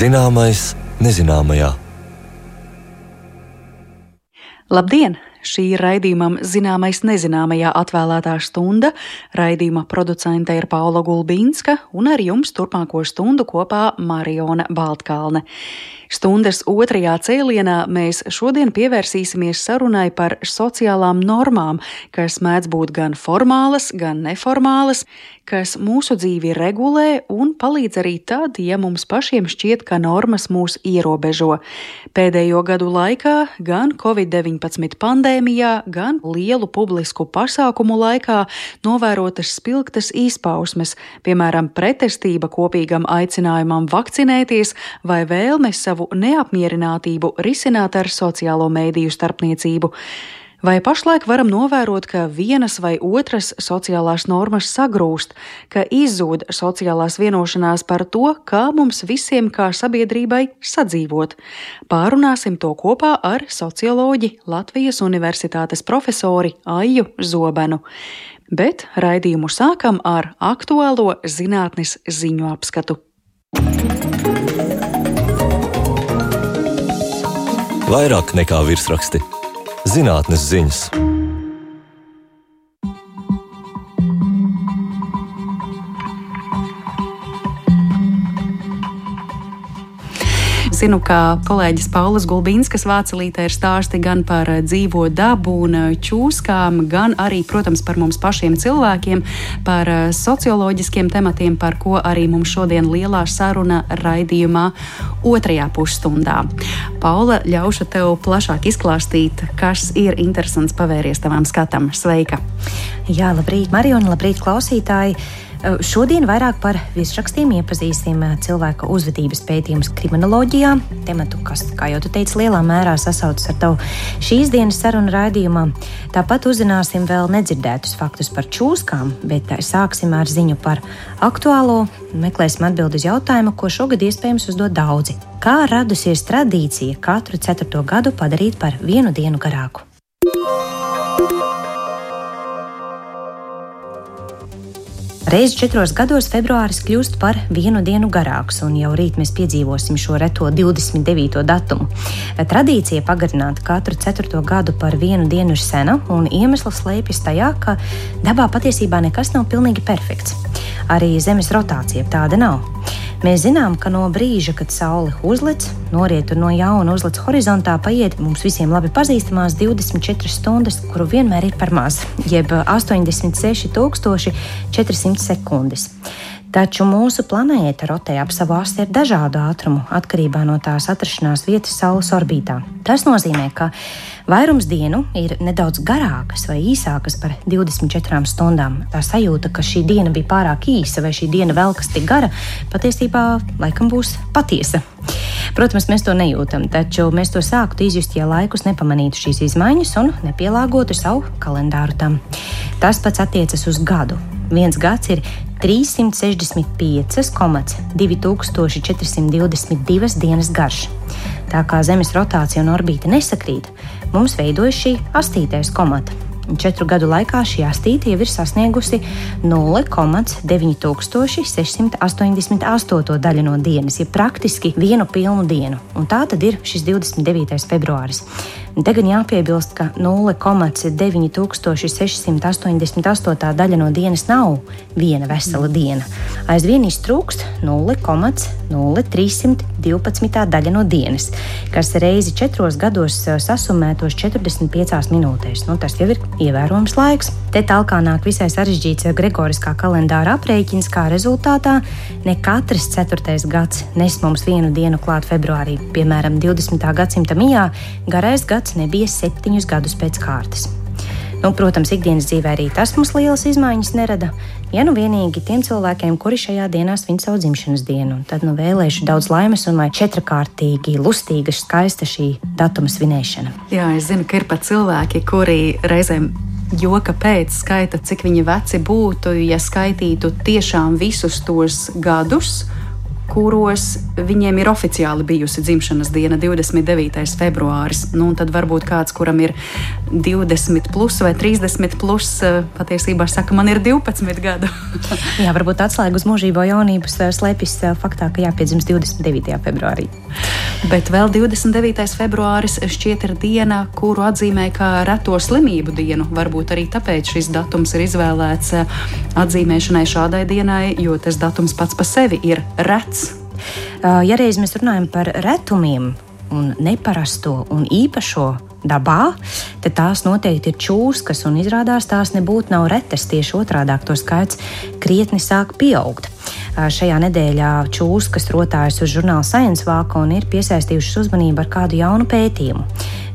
Zināmais nezināmajā. Labdien! Šī raidījumam zināmais nezināmajā atvēlētā stunda. Raidījuma producente ir Paula Gulbīnska un ar jums turpmāko stundu kopā Mariona Baltkalne. Stundas otrajā cēlienā mēs šodien pievērsīsimies sarunai par sociālām normām, kas mēdz būt gan formālas, gan neformālas, kas mūsu dzīvi regulē un palīdz arī tad, ja mums pašiem šķiet, ka normas mūs ierobežo. Pēdējo gadu laikā gan Covid-19 pandēmijā, gan lielu publisku pasākumu laikā novērotas spilgtas izpausmes, piemēram, pretestība kopīgam aicinājumam vakcinēties vai vēlme savu neapmierinātību risināt ar sociālo mēdīju starpniecību. Vai pašlaik varam novērot, ka vienas vai otras sociālās normas sagrūst, ka izzūd sociālās vienošanās par to, kā mums visiem kā sabiedrībai sadzīvot? Pārunāsim to kopā ar socioloģi Latvijas Universitātes profesori Aiju Zobenu. Bet raidījumu sākam ar aktuālo zinātnes ziņu apskatu. vairāk nekā virsraksti. Zinātnes ziņas. Zinu, ka kolēģis Paulas Gulbīnskas vācelītē ir stāsti gan par eh, dzīvo dabu un eh, čūskām, gan arī, protams, par mums pašiem cilvēkiem, par eh, socioloģiskiem tematiem, par ko arī mums šodien lielā saruna raidījumā otrajā pusstundā. Paula, ļaušu tev plašāk izklāstīt, kas ir interesants pavērties tavam skatam. Sveika! Jā, labrīt, Mariona, labrīt, klausītāji! Eh, šodien vairāk par virsrakstiem iepazīsim eh, cilvēka uzvedības pētījumus kriminoloģijā, tematu, kas, kā jau tu teici, lielā mērā sasaucas ar tavu šīs dienas sarunu raidījumā. Tāpat uzzināsim vēl nedzirdētus faktus par čūskām, bet eh, sāksim ar ziņu par aktuālo. Meklēsim atbildi uz jautājumu, ko šogad iespējams uzdot daudzi. Kā radusies tradīcija katru ceturto gadu padarīt par vienu dienu garāku? Reiz četros gados februāris kļūst par vienu dienu garāks, un jau rīt mēs piedzīvosim šo reto 29. datumu. Tradīcija pagarināt katru ceturto gadu par vienu dienu ir sena, un iemesls slēpjas tajā, ka dabā patiesībā nekas nav pilnīgi perfekts. Arī Zemes rotācija tāda nav. Mēs zinām, ka no brīža, kad saule uzlic, noriet un no jauna uzlic horizontā, paiet mums visiem labi pazīstamās 24 stundas, kuru vienmēr ir par maz, jeb 86,400 sekundes. Taču mūsu planēta rotē ap savu asi ar dažādu ātrumu atkarībā no tās atrašanās vietas Saules orbītā. Tas nozīmē, ka vairums dienu ir nedaudz garākas vai īsākas par 24 stundām. Tā sajūta, ka šī diena bija pārāk īsa vai šī diena vēl kas tik gara, patiesībā laikam būs patiesa. Protams, mēs to nejūtam, taču mēs to sāktu izjust, ja laikus nepamanītu šīs izmaiņas un nepielāgotu savu kalendāru tam. Tas pats attiecas uz gadu. Viens gads ir 365,2422 dienas garš. Tā kā Zemes rotācija un orbīta nesakrīt, mums veidojas šī astītais komata. Četru gadu laikā šī astīte jau ir sasniegusi 0,9688 daļu no dienas, ja praktiski vienu pilnu dienu. Un tā tad ir šis 29. februāris. Te gan jāpiebilst, ka 0,9688 daļa no dienas nav viena vesela diena. Aizvien iztrūkst 0,0312 daļa no dienas, kas reizi četros gados eh, sasumētos 45 minūtēs. Nu, tas jau ir ievērojams laiks. Te tālāk nāk visai sarežģīts gregoriskā kalendāra aprēķins, kā rezultātā ne katrs ceturtais gads nes mums vienu dienu klāt februārī. Piemēram, 20. gadsimta mijā garais gads gads nebija septiņus gadus pēc kārtas. Nu, protams, ikdienas dzīvē arī tas mums lielas izmaiņas nerada. Ja nu vienīgi tiem cilvēkiem, kuri šajā dienā svin savu dzimšanas dienu, tad nu vēlēšu daudz laimes un lai četrkārtīgi, lustīga, skaista šī datuma svinēšana. Jā, es zinu, ka ir pat cilvēki, kuri reizēm joka pēc skaita, cik viņi veci būtu, ja skaitītu tiešām visus tos gadus kuros viņiem ir oficiāli bijusi dzimšanas diena, 29. februāris. Nu, tad varbūt kāds, kuram ir 20 plus vai 30 plus, eh, patiesībā saka, man ir 12 gadu. Jā, varbūt atslēga uz mūžību jaunības eh, slēpjas eh, faktā, ka jāpiedzimst 29. februārī. Bet vēl 29. februāris šķiet ir diena, kuru atzīmē kā reto slimību dienu. Varbūt arī tāpēc šis datums ir izvēlēts atzīmēšanai šādai dienai, jo tas datums pats par sevi ir rets ja reiz mēs runājam par retumiem un neparasto un īpašo dabā, tad tās noteikti ir čūskas, un izrādās tās nebūtu nav retas. Tieši otrādi to skaits krietni sāk pieaugt. Šajā nedēļā čūskas rotājas uz žurnāla Science vāka un ir piesaistījušas uzmanību ar kādu jaunu pētījumu.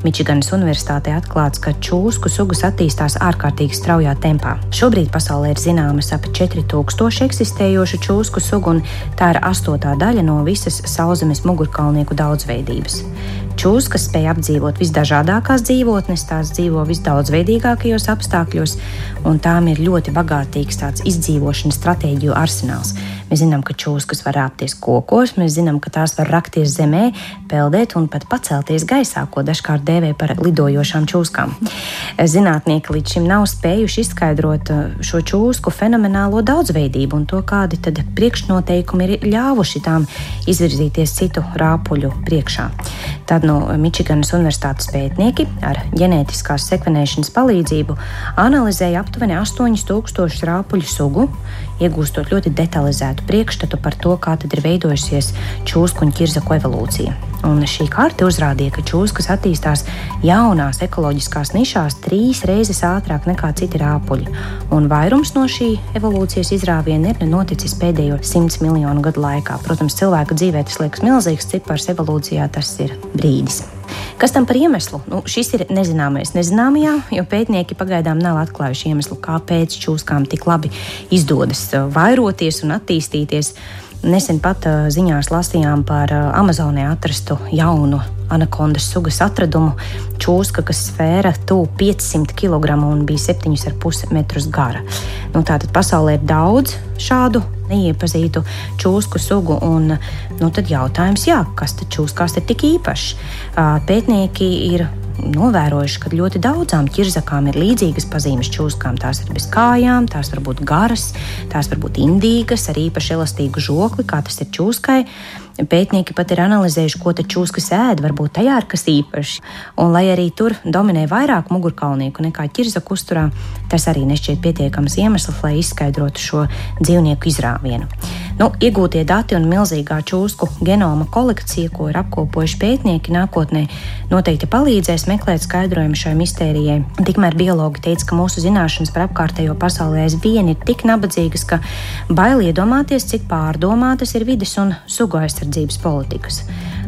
Mičiganas Universitātē atklāts, ka čūsku sugas attīstās ārkārtīgi straujā tempā. Šobrīd pasaulē ir zināmas ap 4000 eksistējošu čūsku sugu, un tā ir astotā daļa no visas sauszemes mugurkaulnieku daudzveidības. Čūskas spēj apdzīvot visdažādākās dzīvotnes, tās dzīvo visdaudzveidīgākajos apstākļos, un tām ir ļoti bagātīgs tāds izdzīvošanas stratēģiju arsenāls. Mēs zinām, ka čūskas var rāpties kokos, mēs zinām, ka tās var rakties zemē, peldēt un pat pacelties gaisā, ko dažkārt dēvē par lidojošām čūskām. Zinātnieki līdz šim nav spējuši izskaidrot uh, šo čūsku fenomenālo daudzveidību un to, kādi tad priekšnoteikumi ir ļāvuši tām izvirzīties citu rāpuļu priekšā. Tad no Mičiganas Universitātes pētnieki ar ģenētiskās sekvenēšanas palīdzību analizēja aptuveni 8000 rāpuļu sugu, iegūstot ļoti detalizētu priekšstatu par to, kā ir veidojusies čūsku un ķirzaku evolūcija. Un šī karte uzrādīja, ka čūskas attīstās jaunās ekoloģiskās nišās trīs reizes ātrāk nekā citi rāpuļi. Un vairums no šī evolūcijas izrāviena ir noticis pēdējo simts miljonu gadu laikā. Protams, cilvēka dzīvē tas liekas milzīgs cipars, evolūcijā tas ir brīdis. Kas tam par iemeslu? Nu, šis ir nezināmais nezināmajā, jo pētnieki pagaidām nav atklājuši iemeslu, kāpēc čūskām tik labi izdodas vairoties un attīstīties. Nesen pat ziņās lasījām par Amazonē atrastu jaunu anakondas sugas atradumu. Čūska, kas svēra tuvu 500 kg un bija 7,5 metrus gara. Nu, tātad pasaulē ir daudz šādu neiepazītu čūsku sugu. Un, nu, tad jautājums, jā, kas tad čūskās ir tik īpašs? Pētnieki ir novērojuši, ka ļoti daudzām ķirzakām ir līdzīgas pazīmes čūskām. Tās ir bez kājām, tās var būt garas, tās var būt indīgas, ar īpaši elastīgu žokli, kā tas ir čūskai. Pētnieki pat ir analizējuši, ko čūskas ēd, varbūt tajā ir kas īpašs. Un, lai arī tur dominē vairāk mugurkaulnieku nekā ķirzaku uzturā, tas arī nešķiet pietiekams iemesls, lai izskaidrotu šo dzīvnieku izrāvienu. Nu, iegūtie dati un milzīgā čūsku genoma kolekcija, ko ir apkopojuši pētnieki, nākotnē noteikti palīdzēs meklēt skaidrojumu šai mistērijai. Tikmēr biologi teica, ka mūsu zināšanas par apkārtējo pasauli aizvien ir tik nabadzīgas, ka bail iedomāties, cik pārdomātas ir vidas un sugu aizsardzības politikas.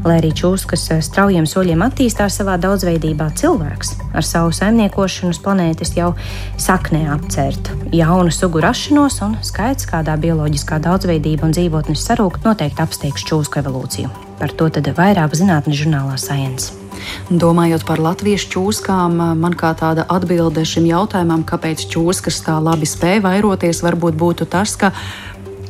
Lai arī čūskas eh, straujiem soļiem attīstās savā daudzveidībā, cilvēks ar savu saimniekošanu uz planētas jau saknē apcērt jaunu sugu rašanos, un skaits, kādā bioloģiskā daudzveidība un dzīvotnes sarūk, noteikti apsteigs čūsku evolūciju. Par to tad vairāk zinātnes žurnālā Science. Domājot par latviešu čūskām, man kā tāda atbilde šim jautājumam, kāpēc čūskas tā labi spēja vairoties, varbūt būtu tas, ka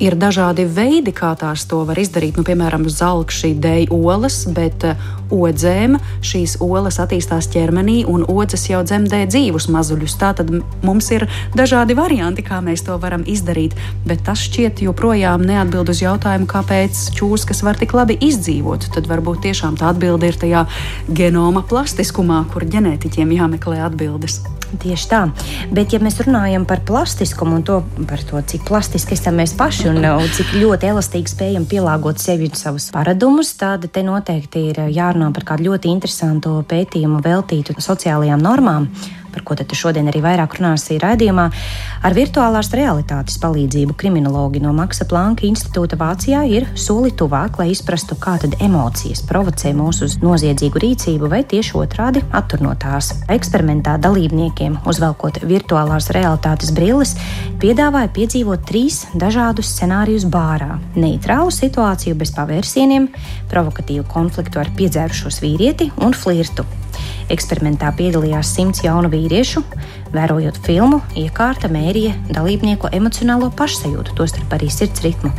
ir dažādi veidi, kā tās to var izdarīt. Nu, piemēram, zelkšķi dēļ olas, bet uh, odzēm šīs olas attīstās ķermenī, un odzes jau dzemdē dzīvus mazuļus. Tātad mums ir dažādi varianti, kā mēs to varam izdarīt, bet tas šķiet joprojām neatbild uz jautājumu, kāpēc čūskas var tik labi izdzīvot. Tad varbūt tiešām tā atbilde ir tajā genoma plastiskumā, kur ģenētiķiem jāmeklē atbildes. Tieši tā. Bet, ja mēs runājam par plastiskumu un to, to, cik plastiski esam mēs paši un, un cik ļoti elastīgi spējam pielāgot sevi un savus paradumus, tad te noteikti ir jārunā par kādu ļoti interesantu pētījumu veltītu sociālajām normām par ko tad šodien arī vairāk runāsim raidījumā, ar virtuālās realitātes palīdzību kriminologi no Maksa Planka institūta Vācijā ir soli tuvāk, lai izprastu, kā tad emocijas provocē mūsu uz noziedzīgu rīcību vai tieši otrādi attur no tās. Eksperimentā dalībniekiem, uzvelkot virtuālās realitātes brilles, piedāvāja piedzīvot trīs dažādus scenārijus bārā - neitrālu situāciju bez pavērsieniem, provokatīvu konfliktu ar piedzērušos vīrieti un flirtu. Eksperimentā piedalījās simts jaunu vīriešu. Vērojot filmu, iekārta mērīja dalībnieku emocionālo pašsajūtu, tostarp arī sirds ritmu.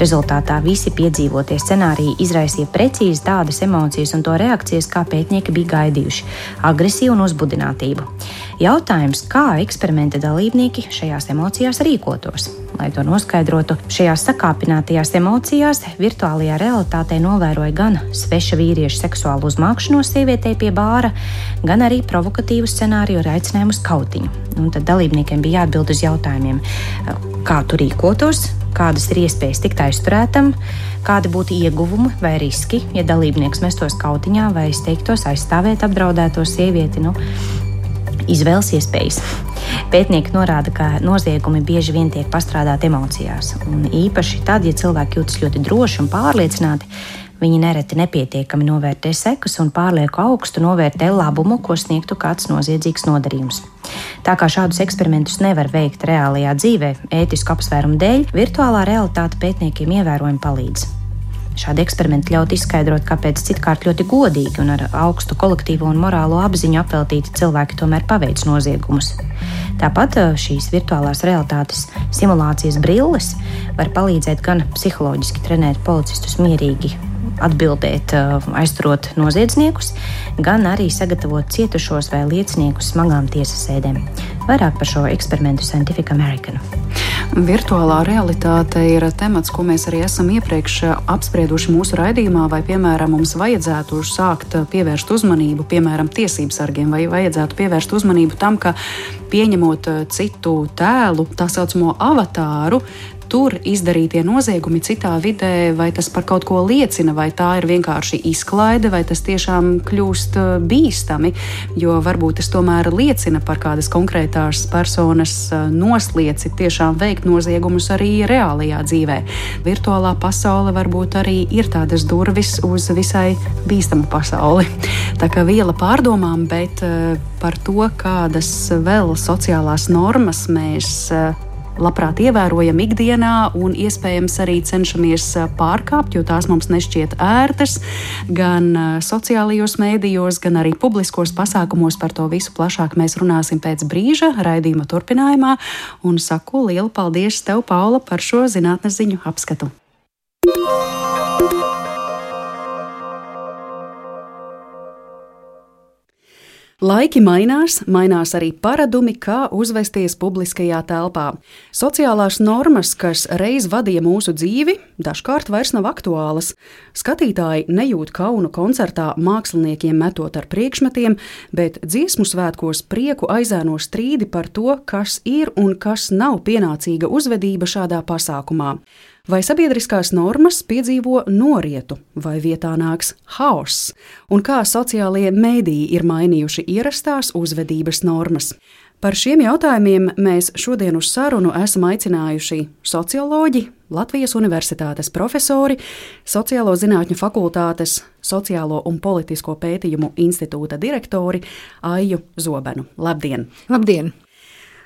Rezultātā visi piedzīvotie scenāriji izraisīja precīzi tādas emocijas un to reakcijas, kā pētnieki bija gaidījuši - agresiju un uzbudinātību. Jautājums, kā eksperimenta dalībnieki šajās emocijās rīkotos? Lai to noskaidrotu, šajās sakāpinātajās emocijās virtuālajā realitātē novēroja gan sveša vīrieša seksuālu uzmākšanos sievietei pie bāra, gan arī provokatīvu scenāriju ar aicinājumu uz kautiņu. Un tad dalībniekiem bija jāatbild uz jautājumiem, kā tu rīkotos, kādas ir iespējas tikt aizturētam, kādi būtu ieguvumi vai riski, ja dalībnieks mestos kautiņā vai steigtos aizstāvēt apdraudēto sievieti. Nu, izvēles iespējas. Pētnieki norāda, ka noziegumi bieži vien tiek pastrādāti emocijās. Un īpaši tad, ja cilvēki jūtas ļoti droši un pārliecināti, viņi nereti nepietiekami novērtē sekas un pārlieku augstu novērtē labumu, ko sniegtu kāds noziedzīgs nodarījums. Tā kā šādus eksperimentus nevar veikt reālajā dzīvē, ētisku apsvērumu dēļ, virtuālā realitāte pētniekiem ievērojami palīdz. Šādi eksperimenti ļaut izskaidrot, kāpēc citkārt ļoti godīgi un ar augstu kolektīvo un morālo apziņu apveltīti cilvēki tomēr paveic noziegumus. Tāpat eh, šīs virtuālās realitātes simulācijas brilles var palīdzēt gan psiholoģiski trenēt policistus mierīgi atbildēt, eh, aizturot noziedzniekus, gan arī sagatavot cietušos vai lieciniekus smagām tiesas sēdēm. Vairāk par šo eksperimentu Scientific American. Virtuālā realitāte ir temats, ko mēs arī esam iepriekš apsprieduši mūsu raidījumā, vai, piemēram, mums vajadzētu sākt pievērst uzmanību, piemēram, tiesību sargiem, vai vajadzētu pievērst uzmanību tam, ka pieņemot citu tēlu, tā saucamo avatāru, tur izdarītie noziegumi citā vidē, vai tas par kaut ko liecina, vai tā ir vienkārši izklaide, vai tas tiešām kļūst uh, bīstami. Jo varbūt tas tomēr liecina par kādas konkrētās personas uh, noslieci tiešām veikt noziegumus arī reālajā dzīvē. Virtuālā pasaule varbūt arī ir tādas durvis uz visai bīstamu pasauli. Tā kā viela pārdomām, bet uh, par to, kādas vēl sociālās normas mēs labprāt ievērojam ikdienā un iespējams arī cenšamies pārkāpt, jo tās mums nešķiet ērtas gan sociālajos mēdījos, gan arī publiskos pasākumos. Par to visu plašāk mēs runāsim pēc brīža raidījuma turpinājumā. Un saku lielu paldies tev, Paula, par šo zinātnes ziņu apskatu. Laiki mainās, mainās arī paradumi, kā uzvesties publiskajā telpā. Sociālās normas, kas reiz vadīja mūsu dzīvi, dažkārt vairs nav aktuālas. Skatītāji nejūt kaunu koncertā māksliniekiem metot ar priekšmetiem, bet dziesmu svētkos prieku aizēno strīdi par to, kas ir un kas nav pienācīga uzvedība šādā pasākumā. Vai sabiedriskās normas piedzīvo norietu, vai vietā nāks haoss, un kā sociālie mēdīji ir mainījuši ierastās uzvedības normas? Par šiem jautājumiem mēs šodien uz sarunu esam aicinājuši socioloģi, Latvijas Universitātes profesori, Sociālo zinātņu fakultātes Sociālo un politisko pētījumu institūta direktori Aiju Zobenu. Labdien! Labdien!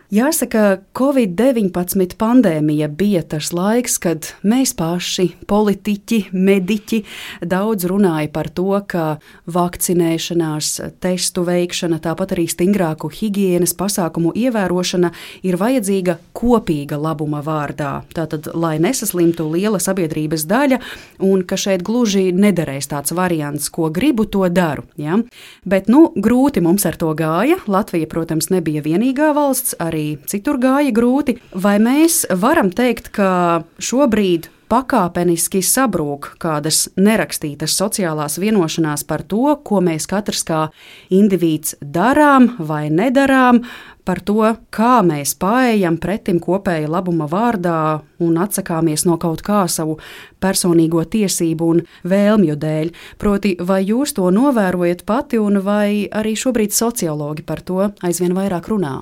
Jāsaka, Covid-19 pandēmija bija tas laiks, kad mēs paši, politiķi, mediķi, daudz runāja par to, ka vakcinēšanās, testu veikšana, tāpat arī stingrāku higiēnas pasākumu ievērošana ir vajadzīga kopīga labuma vārdā. Tātad, lai nesaslimtu liela sabiedrības daļa, un ka šeit gluži nederēs tāds variants, ko gribu, to daru. Ja? Bet, nu, grūti mums ar to gāja. Latvija, protams, nebija vienīgā valsts arī citur gāja grūti. Vai mēs varam teikt, ka šobrīd pakāpeniski sabrūk kādas nerakstītas sociālās vienošanās par to, ko mēs katrs kā indivīds darām vai nedarām, par to, kā mēs pārējām pretim kopēja labuma vārdā un atsakāmies no kaut kā savu personīgo tiesību un vēlmju dēļ. Proti, vai jūs to novērojat pati, un vai arī šobrīd sociologi par to aizvien vairāk runā?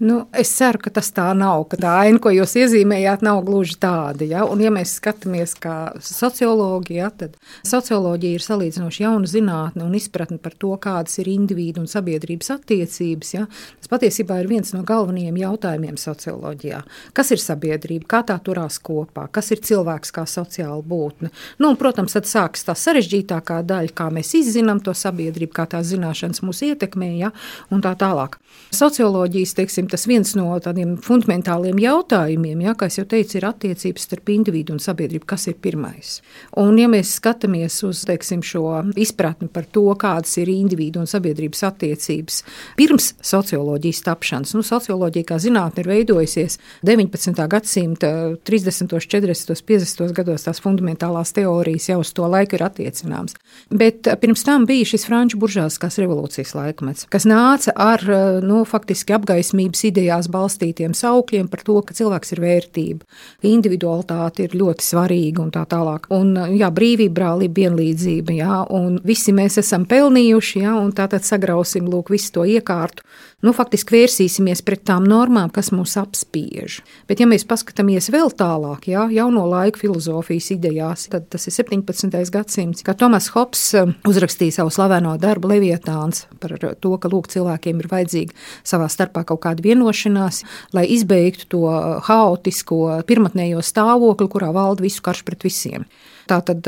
Nu, es ceru, ka tas tā nav, ka tā aina, ko jūs iezīmējāt, nav gluži tāda. Ja? Un, ja mēs skatāmies kā sociologi, ja, tad socioloģija ir salīdzinoši jauna zinātne un izpratne par to, kādas ir individu un sabiedrības attiecības. Ja? Tas patiesībā ir viens no galvenajiem jautājumiem socioloģijā. Kas ir sabiedrība, kā tā turās kopā, kas ir cilvēks kā sociāla būtne. Nu, un, protams, tad sākas tā sarežģītākā daļa, kā mēs izzinām to sabiedrību, kā tās zināšanas mūs ietekmē, ja? un tā tālāk. Socioloģijas, teiksim, tas viens no tādiem fundamentāliem jautājumiem, ja, kā jau teicu, ir attiecības starp individu un sabiedrību. Kas ir pirmais? Un, ja mēs skatāmies uz teiksim, šo izpratni par to, kādas ir individu un sabiedrības attiecības pirms socioloģijas tapšanas, nu, socioloģija kā zinātne ir veidojusies 19. gadsimta 30., 40., 50. gados, tās fundamentālās teorijas jau uz to laiku ir attiecināmas. Bet pirms tam bija šis franču buržāskās revolūcijas laikmets, kas nāca ar nu, faktiski apgaismības idejās balstītiem saukļiem par to, ka cilvēks ir vērtība, individualitāte ir ļoti svarīga un tā tālāk. Un, jā, brīvība, brālība, vienlīdzība, jā, un visi mēs esam pelnījuši, jā, un tātad sagrausim lūk visu to iekārtu. Nu, faktiski vērsīsimies pret tām normām, kas mūs apspiež. Bet, ja mēs paskatāmies vēl tālāk, jā, jauno laiku filozofijas idejās, tad tas ir 17. gadsimts, kad Tomas Hops uzrakstīja savu slaveno darbu Levietāns par to, ka lūk, cilvēkiem ir vajadzīga savā starpā kaut kāda vienošanās, lai izbeigtu to haotisko pirmotnējo stāvokli, kurā valda visu karš pret visiem. Tātad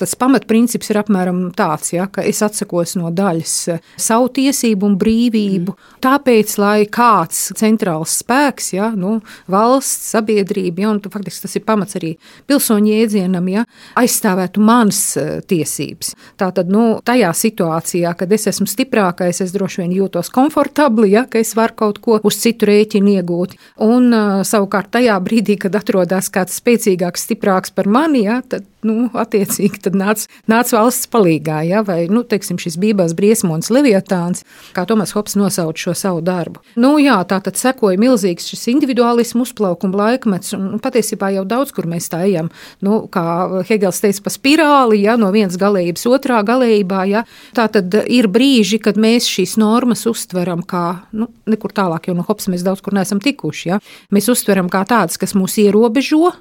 tas pamatprincips ir apmēram tāds, ja, ka es atsakos no daļas savu tiesību un brīvību, mm. tāpēc, lai kāds centrāls spēks, ja, nu, valsts, sabiedrība, ja, un faktiski tas ir pamats arī pilsoņu jēdzienam, ja, aizstāvētu manas tiesības. Tātad, nu, tajā situācijā, kad es esmu stiprākais, es droši vien jūtos komfortabli, ja, ka es varu kaut ko uz citu rēķinu iegūt. Un savukārt tajā brīdī, kad atrodas kāds spēcīgāks, stiprāks par mani, ja, tad nu, attiecīgi tad nāca nāc valsts palīgā, ja, vai, nu, teiksim, šis bībās briesmonis Leviatāns, kā Tomas Hops nosauc šo savu darbu. Nu, jā, tā tad sekoja milzīgs šis individuālismu uzplaukuma laikmets, un patiesībā jau daudz, kur mēs tā ejam, nu, kā Hegels teica, pa spirāli, ja, no vienas galējības otrā galējībā, ja, tā tad ir brīži, kad mēs šīs normas uztveram kā, nu, nekur tālāk, jo no Hops mēs daudz kur neesam tikuši, ja, mēs uztveram kā tādas, kas mūs ierobežo,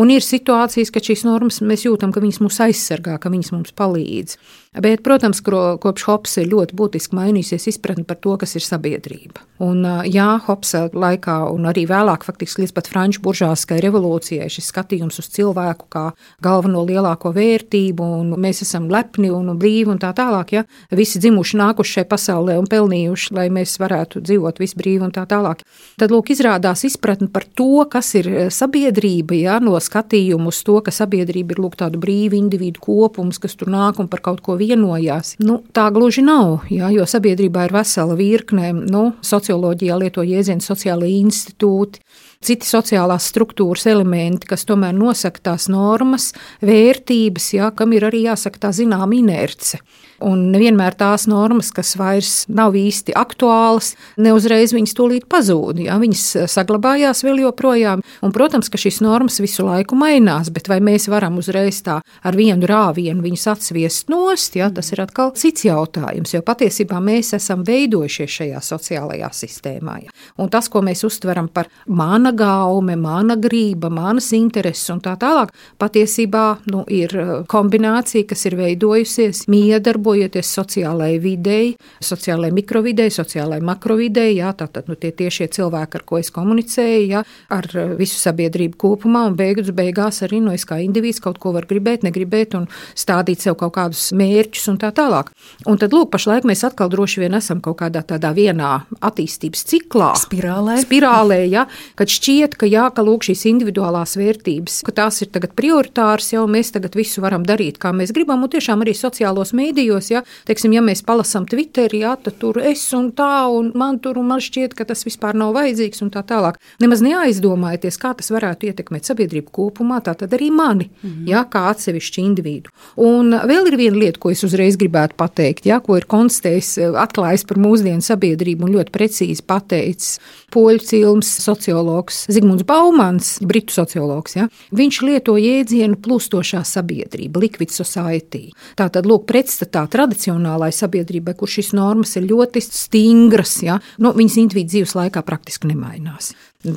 Un ir situācijas, kad šīs normas mēs jūtam, ka viņas mūs aizsargā, ka viņas mums palīdz. Bet, protams, kopš Hopsa ir ļoti būtiski mainījusies izpratne par to, kas ir sabiedrība. Un, jā, Hopsa laikā un arī vēlāk, faktiski līdz pat Franču buržāskai revolūcijai, šis skatījums uz cilvēku kā galveno lielāko vērtību, un mēs esam lepni un brīvi un tā tālāk. Ja? Visi dzimuši nākuši šai pasaulē un pelnījuši, lai mēs varētu dzīvot visi brīvi un tā tālāk. Tad, lūk, izrādās izpratne par to, kas ir sabiedrība, ja? no skatījuma uz to, ka sabiedrība ir lūk tādu brīvu individu kopums, kas tur nāk un par kaut ko vienojās. Nu, tā gluži nav, jā, jo sabiedrībā ir vesela virkne, nu, socioloģijā lieto jēdzienu sociālai institūti, citi sociālās struktūras elementi, kas tomēr nosaka tās normas, vērtības, jā, kam ir arī jāsaka tā zināma inerce. Un nevienmēr tās normas, kas vairs nav īsti aktuālas, neuzreiz viņas tūlīt pazūd. Ja? Viņas saglabājās vēl joprojām. Un, protams, ka šīs normas visu laiku mainās, bet vai mēs varam uzreiz tā ar vienu rāvienu viņus atsviest nost, ja? tas ir atkal cits jautājums. Jo patiesībā mēs esam veidojušies šajā sociālajā sistēmā. Ja? Un tas, ko mēs uztveram par mana gaume, mana grība, manas intereses un tā tālāk, patiesībā nu, ir kombinācija, kas ir veidojusies miedarbojoties darbojoties sociālajai videi, sociālajai mikrovidei, sociālajai makrovidei. Jā, tātad nu, tie tiešie cilvēki, ar ko es komunicēju, jā, ar visu sabiedrību kopumā, un beigas beigās arī no nu, es kā indivīds kaut ko var gribēt, negribēt un stādīt sev kaut kādus mērķus un tā tālāk. Un tad, lūk, pašlaik mēs atkal droši vien esam kaut kādā tādā vienā attīstības ciklā. Spirālē. Spirālē, jā, kad šķiet, ka jā, ka lūk šīs individuālās vērtības, ka tās ir tagad prioritāras, jau mēs tagad visu varam darīt, kā mēs gribam, un tiešām arī sociālos mēdījos mēdījos, ja, teiksim, ja mēs palasām Twitterī, ja, tad tur es un tā, un man tur, un man šķiet, ka tas vispār nav vajadzīgs un tā tālāk. Nemaz neaizdomājieties, kā tas varētu ietekmēt sabiedrību kopumā, tā tad arī mani, mm -hmm. ja, kā atsevišķu individu. Un vēl ir viena lieta, ko es uzreiz gribētu pateikt, ja, ko ir konstatējis, atklājis par mūsdienu sabiedrību un ļoti precīzi pateicis poļu cilms sociologs Zigmunds Baumans, britu sociologs. Ja, viņš lieto jēdzienu plūstošā sabiedrība, liquid society. Tā tad, lūk, pretstatā tradicionālai sabiedrībai, kur šīs normas ir ļoti stingras, ja, nu, viņas individu dzīves laikā praktiski nemainās.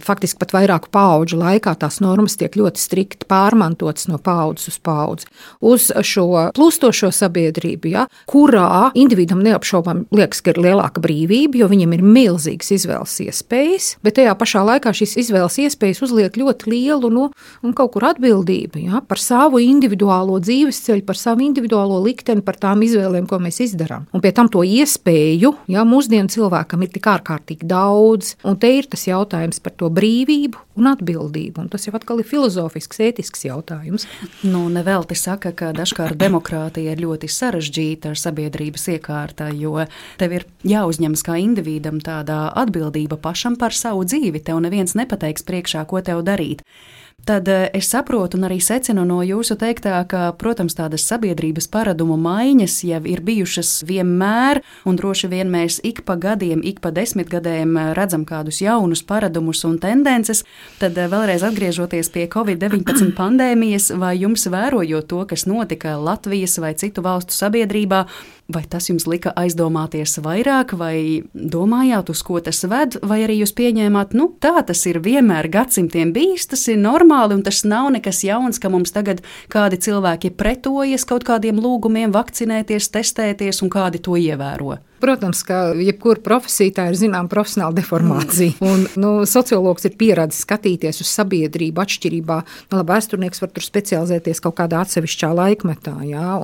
Faktiski pat vairāku pauģu laikā tās normas tiek ļoti strikti pārmantotas no paudzes uz paudzi. Uz šo plūstošo sabiedrību, ja, kurā individam neapšaubām liekas, ka ir lielāka brīvība, jo viņam ir milzīgas izvēles iespējas, bet tajā pašā laikā šīs izvēles iespējas uzliek ļoti lielu nu, un kaut kur atbildību ja, par savu individuālo dzīvesceļu, par savu individuālo likteni, par tām izvēlēm, ko mēs izdarām. Un pie tam to iespēju, ja mūsdienu cilvēkam ir tik ārkārtīgi daudz, un te ir tas jautājums par to brīvību un atbildību. Un tas jau atkal ir filozofisks, ētisks jautājums. Nu, Nevelti saka, ka dažkārt demokrātija ir ļoti sarežģīta sabiedrības iekārta, jo tev ir jāuzņemas kā individam tāda atbildība pašam par savu dzīvi. Tev neviens nepateiks priekšā, ko tev darīt tad eh, es saprotu un arī secinu no jūsu teiktā, ka, protams, tādas sabiedrības paradumu maiņas jau ir bijušas vienmēr, un droši vien mēs ik pa gadiem, ik pa desmitgadēm eh, redzam kādus jaunus paradumus un tendences. Tad eh, vēlreiz atgriežoties pie Covid-19 pandēmijas, vai jums vērojot to, kas notika Latvijas vai citu valstu sabiedrībā, Vai tas jums lika aizdomāties vairāk, vai domājāt, uz ko tas ved, vai arī jūs pieņēmāt, nu tā tas ir vienmēr gadsimtiem bijis, tas ir normāli un tas nav nekas jauns, ka mums tagad kādi cilvēki pretojas kaut kādiem lūgumiem vakcinēties, testēties un kādi to ievēro? Protams, ka jebkura profesija tā ir zināma profesionāla deformācija. Mm. Un, nu, sociologs ir pieradis skatīties uz sabiedrību atšķirībā. Nu, labi, vēsturnieks var tur specializēties kaut kādā atsevišķā laikmetā. Jā,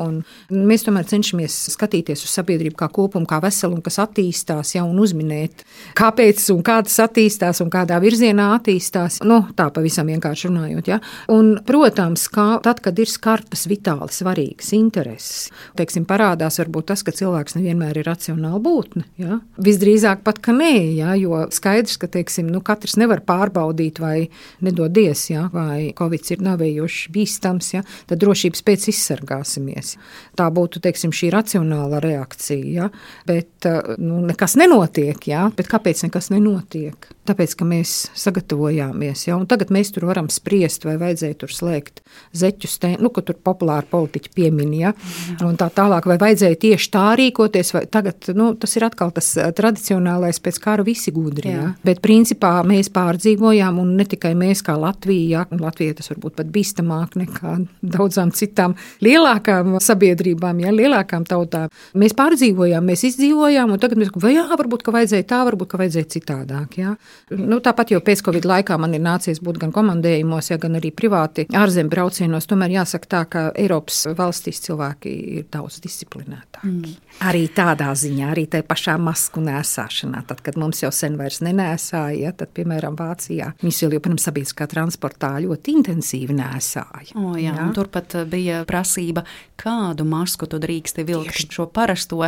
mēs tomēr cenšamies skatīties uz sabiedrību kā kopumu, kā veselumu, kas attīstās, ja, un uzminēt, kāpēc un kā tas attīstās un kādā virzienā attīstās. Nu, tā pavisam vienkārši runājot. Ja. Un, protams, ka tad, kad ir skartas vitāli svarīgas intereses, teiksim, parādās varbūt tas, ka cilvēks nevienmēr ir racionāls racionāla būtne. Ja? Visdrīzāk pat, ka nē, ja? jo skaidrs, ka teiksim, nu, katrs nevar pārbaudīt, vai nedodies, ja? vai covid ir navējošs, bīstams, ja? tad drošības pēc izsargāsimies. Tā būtu teiksim, šī racionāla reakcija. Ja? Bet nu, nekas nenotiek. Ja? Bet kāpēc nekas nenotiek? Tāpēc, ka mēs sagatavojāmies. Ja? Un tagad mēs tur varam spriest, vai vajadzēja tur slēgt zeķus, te, nu, ko tur populāri politiķi piemin. Ja? Tā tālāk, vai vajadzēja tieši tā rīkoties, vai tagad nu, tas ir atkal tas tradicionālais, pēc kara visi gudri. Jā. Jā. Bet principā mēs pārdzīvojām, un ne tikai mēs, kā Latvija, jā, Latvija tas varbūt pat bīstamāk nekā daudzām citām lielākām sabiedrībām, jā, lielākām tautām. Mēs pārdzīvojām, mēs izdzīvojām, un tagad mēs domājam, jā, varbūt, ka vajadzēja tā, varbūt, ka vajadzēja citādāk. Jā. Nu, tāpat jau pēc Covid laikā man ir nācies būt gan komandējumos, ja, gan arī privāti ārzemju braucienos. Tomēr jāsaka tā, ka Eiropas valstīs cilvēki ir daudz disciplinētāki. Mm. Arī tādā ziņā, arī tajā pašā masku nēsāšanā. Tad, kad mums jau sen vairs nenēsāja, tad, piemēram, Vācijā viņas vēl joprojām sabiedriskā transportā ļoti intensīvi nēsāja. O, jā, jā. Turpat uh, bija prasība, kādu masku tu drīksti vilkt. Tieši. Šo parasto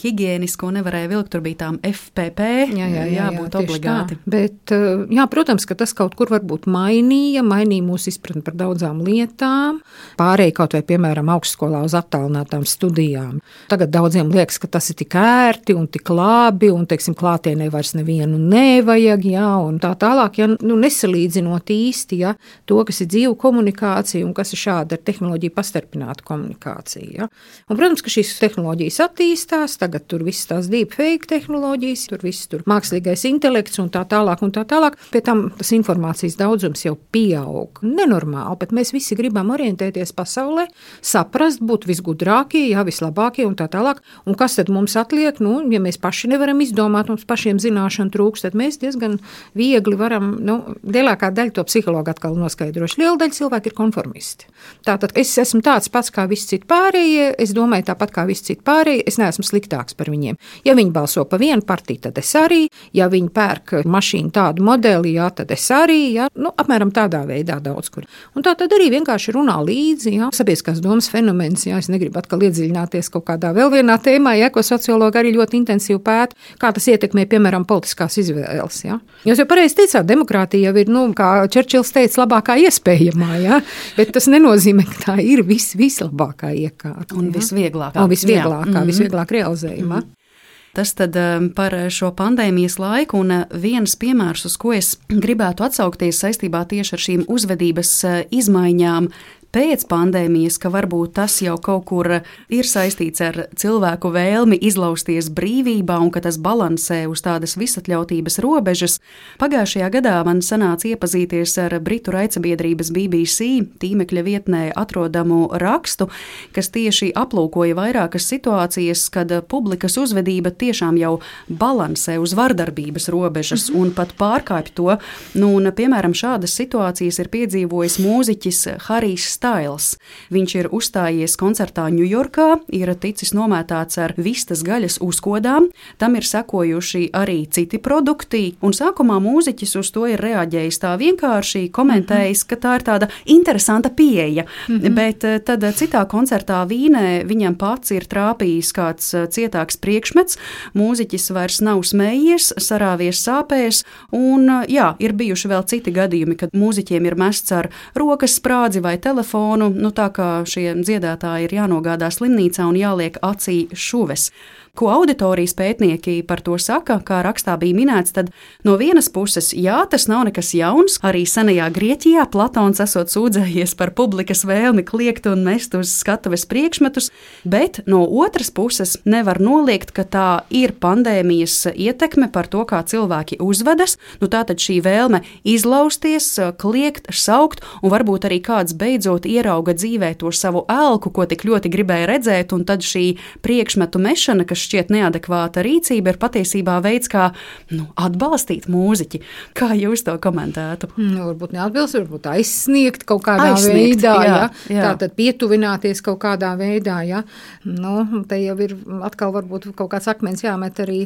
higiēnisko nevarēja vilkt, tur bija tām FPP, jā, jā, jā, jābūt jā, obligāti. Tā. Bet, uh, jā, protams, ka tas kaut kur varbūt mainīja, mainīja mūsu izpratni par daudzām lietām. Pārēj kaut vai, piemēram, augstskolā uz attālinātām studijām. Tagad daudziem liekas, ka tas ir tik ērti un tik labi, un teiksim, klātienē vairs nevienu nevajag, jā, un tā tālāk, ja nu, nesalīdzinot īsti ja, to, kas ir dzīvu komunikācija un kas ir šāda ar tehnoloģiju pastarpināta komunikācija. Ja. Un, protams, ka šīs tehnoloģijas attīstās, tagad tur viss tās deepfake tehnoloģijas, tur viss tur mākslīgais intelekts un tā tālāk un tā tālāk. Pēc tam tas informācijas daudzums jau pieaug. Nenormāli, bet mēs visi gribam orientēties pasaulē, saprast, būt visgudrākie, jā, vislabākie un tā tālāk. Un kas tad mums atliek? Nu, ja mēs paši nevaram izdomāt, mums pašiem zināšanu trūkst, tad mēs diezgan viegli varam, nu, lielākā daļa to psihologu atkal noskaidroši. Liela daļa cilvēku ir konformisti. Tātad es esmu tāds pats kā visi citi pārējie, es domāju tāpat kā visi citi pārējie, es neesmu sliktāks par viņiem. Ja viņi balso pa vienu partiju, tad es arī, ja viņi pērk mašīnu tādu modeli, jā, tad es arī, jā, nu, apmēram tādā veidā daudz kur. Un tā tad arī vienkārši runā līdzi, jā, sabiedriskās domas fenomens, jā, es negribu atkal iedziļināties kaut kādā vēl vienā tēmā, ja, ko sociologi arī ļoti intensīvi pēta, kā tas ietekmē, piemēram, politiskās izvēles. Ja. Jūs jau pareizi teicāt, demokrātija jau ir, nu, kā Čerčils teica, labākā iespējamā, ja, bet tas nenozīmē, ka tā ir vis, vislabākā iekārta. Un ja. visvieglākā. Un visvieglākā, mm -hmm. visvieglāk realizējumā. Mm -hmm. Tas tad um, par šo pandēmijas laiku, un uh, viens piemērs, uz ko es gribētu atsaukties saistībā tieši ar šīm uzvedības uh, izmaiņām, pēc pandēmijas, ka varbūt tas jau kaut kur ir saistīts ar cilvēku vēlmi izlausties brīvībā un ka tas balansē uz tādas visatļautības robežas. Pagājušajā gadā man sanāca iepazīties ar Britu raicabiedrības BBC tīmekļa vietnē atrodamu rakstu, kas tieši aplūkoja vairākas situācijas, kad publikas uzvedība tiešām jau balansē uz vardarbības robežas un pat pārkāpj to. Nu, un, piemēram, šādas situācijas ir piedzīvojis mūziķis Harijs Stails. Viņš ir uzstājies koncertā Ņujorkā, ir ticis nomētāts ar vistas gaļas uzkodām, tam ir sekojuši arī citi produkti, un sākumā mūziķis uz to ir reaģējis tā vienkārši, komentējis, ka tā ir tāda interesanta pieeja, mm -hmm. bet eh, tad citā koncertā Vīnē viņam pats ir trāpījis kāds eh, cietāks priekšmets, mūziķis vairs nav smējies, sarāvies sāpēs, un jā, ir bijuši vēl citi gadījumi, kad mūziķiem ir mests ar rokas sprādzi vai telefonu, nu tā kā šie dziedātāji ir jānogādā slimnīcā un jāliek acī šuves. Ko auditorijas pētnieki par to saka, kā rakstā bija minēts, tad no vienas puses, jā, tas nav nekas jauns. Arī senajā Grieķijā Platons esot sūdzējies par publikas vēlmi kliegt un mest uz skatuves priekšmetus, bet no otras puses nevar noliegt, ka tā ir pandēmijas ietekme par to, kā cilvēki uzvedas. Nu, tātad šī vēlme izlausties, kliegt, saukt, un varbūt arī kāds beidzot ierauga dzīvē to savu elku, ko tik ļoti gribēja redzēt, un tad šī priekšmetu mešana, kas šķiet neadekvāta rīcība, ir patiesībā veids, kā nu, atbalstīt mūziķi. Kā jūs to komentētu? Nu, varbūt neatbilst, varbūt aizsniegt kaut kādā aizsniegt, veidā, jā, jā. jā. tātad pietuvināties kaut kādā veidā. Jā. Nu, te jau ir atkal varbūt kaut kāds akmens jāmet arī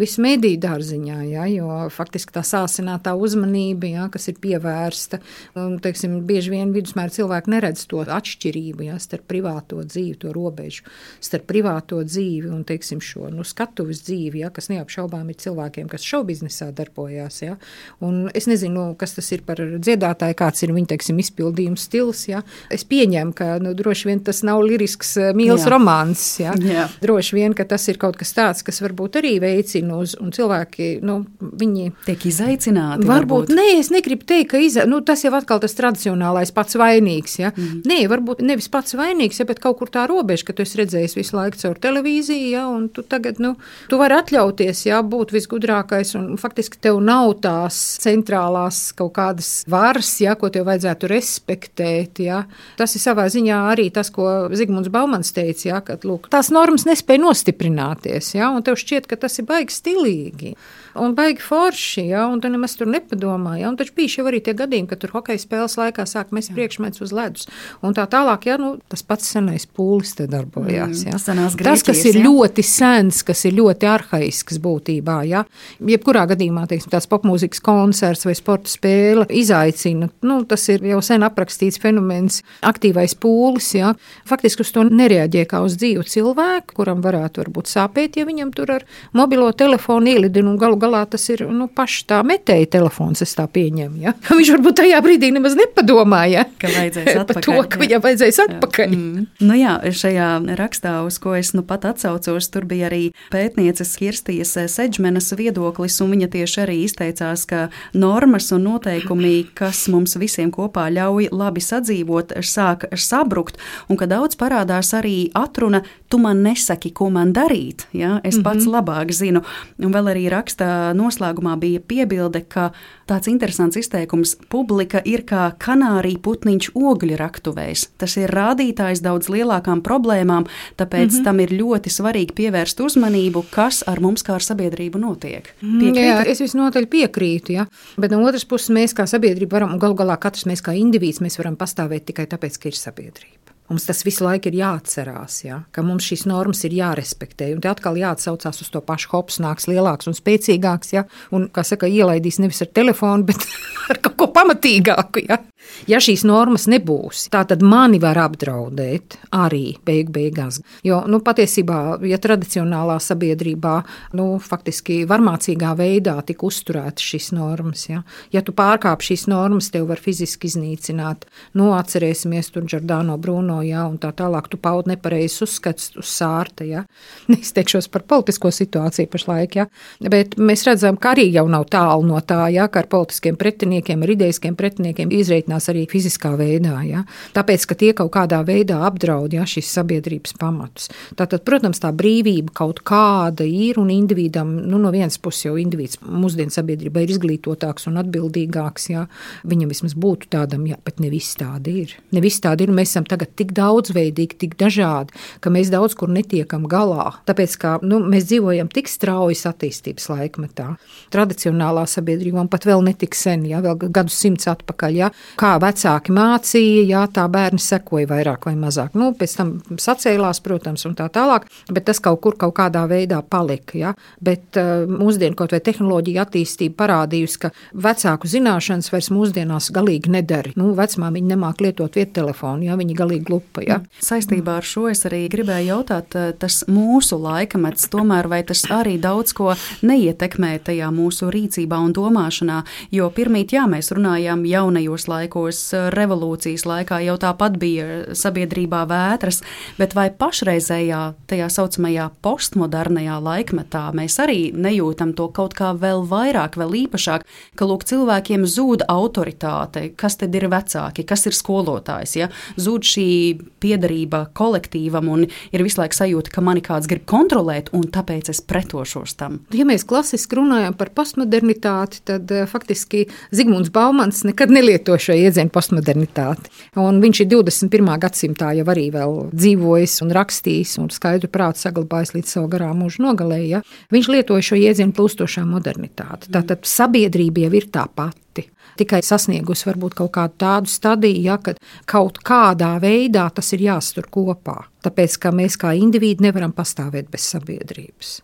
visu mediju dārziņā, jā, jo faktiski tā sāsinātā uzmanība, jā, kas ir pievērsta, un, teiksim, bieži vien vidusmēra cilvēki neredz to atšķirību jā, starp privāto dzīvi, to robežu, starp privāto dzīvi un, teiksim, šo nu, skatuves dzīvi, ja, kas neapšaubām ir cilvēkiem, kas šovbiznesā darbojās. Ja. Un es nezinu, kas tas ir par dziedātāju, kāds ir viņa teiksim, izpildījuma stils. Ja. Es pieņemu, ka nu, droši vien tas nav lirisks eh, mīlestības romāns. Ja. Jā. Droši vien, ka tas ir kaut kas tāds, kas varbūt arī veicina uz, un cilvēki, nu, viņi tiek izaicināti. Varbūt, varbūt. nē, es negribu teikt, ka iza, nu, tas jau atkal tas tradicionālais pats vainīgs. Ja. Mm. Nē, varbūt nevis pats vainīgs, ja, bet kaut kur tā robeža, ka tu esi redzējis visu laiku caur televīziju, ja, un tu tagad, nu, tu vari atļauties, jā, būt visgudrākais, un faktiski tev nav tās centrālās kaut kādas varas, jā, ko tev vajadzētu respektēt, jā. Tas ir savā ziņā arī tas, ko Zigmunds Baumans teica, jā, ka, lūk, tās normas nespēja nostiprināties, jā, un tev šķiet, ka tas ir baigi stilīgi un baigi forši, ja, un tu nemaz tur nepadomā. Ja, un taču bija jau arī tie gadījumi, kad tur hokeja spēles laikā sāk mest priekšmetus uz ledus. Un tā tālāk, ja, nu, tas pats senais pūlis te darbojās. Ja. Mm, tas, kas ir ja. ļoti sens, kas ir ļoti arhaisks būtībā, ja. jebkurā gadījumā, teiksim, tāds popmūzikas koncerts vai sporta spēle izaicina, nu, tas ir jau sen aprakstīts fenomens, aktīvais pūlis, ja. Faktiski uz to nereaģē kā uz dzīvu cilvēku, kuram varētu varbūt sāpēt, ja viņam tur ar mobilo telefonu ielidina un galu galā galā tas ir nu, pašs tā metēja telefons, es tā pieņemu. Ja? Viņš varbūt tajā brīdī nemaz nepadomāja ka atpakaļ. to, ka viņam vajadzēs atpakaļ. Jā. Mm. Nu jā, šajā rakstā, uz ko es nu pat atsaucos, tur bija arī pētnieces Kirstijas Sedžmenas viedoklis, un viņa tieši arī izteicās, ka normas un noteikumi, kas mums visiem kopā ļauj labi sadzīvot, sāk sabrukt, un ka daudz parādās arī atruna, tu man nesaki, ko man darīt, ja? es pats mm -hmm. labāk zinu. Un vēl arī rakstā noslēgumā bija piebilde, ka tāds interesants izteikums - publika ir kā kanārija putniņš ogļu raktuvēs. Tas ir rādītājs daudz lielākām problēmām, tāpēc mm -hmm. tam ir ļoti svarīgi pievērst uzmanību, kas ar mums kā ar sabiedrību notiek. Mhm. Piekrīta? Jā, es visnotaļ piekrītu, ja? bet no otras puses mēs kā sabiedrība varam, un galu galā katrs mēs kā indivīds, mēs varam pastāvēt tikai tāpēc, ka ir sabiedrība. Mums tas visu laiku ir jāatcerās, ja, ka mums šīs normas ir jārespektē. Un te atkal jāatsaucās uz to pašu hops, nāks lielāks un spēcīgāks. Ja, un, kā saka, ielaidīs nevis ar telefonu, bet ar kaut ko pamatīgāku. Ja. Ja šīs normas nebūs, tad mani var apdraudēt arī beig beigās. Jo nu, patiesībā, ja tradicionālā sabiedrībā nu, faktiski varmācīgā veidā tika uzturētas šīs normas, ja, ja tu pārkāp šīs normas, tev var fiziski iznīcināt. Nu, atcerēsimies tur Giordano Bruno nav, ja, un tā tālāk tu paudi nepareizs uzskats uz sārta. Ja. Neizteikšos par politisko situāciju pašlaik, ja, bet mēs redzam, ka arī jau nav tālu no tā, ja, ka ar politiskiem pretiniekiem ar idejiskiem pretiniekiem izreikinās arī fiziskā veidā. Ja? Tāpēc, ka tie kaut kādā veidā apdraud ja, šīs sabiedrības pamatus. Tātad, protams, tā brīvība kaut kāda ir un individam, nu, no vienas puses jau individs mūsdienu sabiedrībā ir izglītotāks un atbildīgāks. Ja? Viņam vismaz būtu tādam, ja, bet ne viss tādi ir. Ne viss tādi ir. Mēs esam tagad tik daudzveidīgi, tik dažādi, ka mēs daudz kur netiekam galā. Tāpēc, ka nu, mēs dzīvojam tik straujas attīstības laikmetā, tradicionālā sabiedrībā, un pat vēl netik sen, ja vēl gadsimts atpakaļ, ja, kā vecāki mācīja, ja tā bērni sekoja vairāk vai mazāk. Nu, pēc tam sacēlās, protams, un tā tālāk, bet tas kaut kur kaut kādā veidā palika. Ja. Bet uh, mūsdienu kaut vai tehnoloģija attīstība parādījusi, ka vecāku zināšanas vairs mūsdienās galīgi nedara. Nu, vecmā viņi nemāk lietot vietu telefonu, ja viņi galīgi glupa. Ja. Saistībā ar šo es arī gribēju jautāt, eh, tas mūsu laikmets, tomēr vai tas arī daudz ko neietekmē tajā mūsu rīcībā un domāšanā, jo pirmīt, jā, mēs runājām jaunajos laikos, revolūcijas laikā jau tāpat bija sabiedrībā vētras, bet vai pašreizējā, tajā saucamajā postmodernajā laikmetā mēs arī nejūtam to kaut kā vēl vairāk, vēl īpašāk, ka lūk, cilvēkiem zūd autoritāte, kas tad ir vecāki, kas ir skolotājs, ja zūd šī piederība kolektīvam un ir visu laiku sajūta, ka mani kāds grib kontrolēt, un tāpēc es pretošos tam. Ja mēs klasiski runājam par postmodernitāti, tad uh, faktiski Zigmunds Baumans nekad nelieto šo jēdzienu postmodernitāti. Un viņš ir 21. gadsimtā jau arī dzīvojis un rakstījis un skaidru prātu saglabājis līdz savu garā mūža nogalē. Ja? Viņš lietoja šo jēdzienu plūstošā modernitāte. Tātad sabiedrība jau ir tā pati tikai sasniegusi varbūt kaut kādu tādu stadiju, ja, kad kaut kādā veidā tas ir jāstur kopā. Tāpēc, ka mēs kā indivīdi nevaram pastāvēt bez sabiedrības.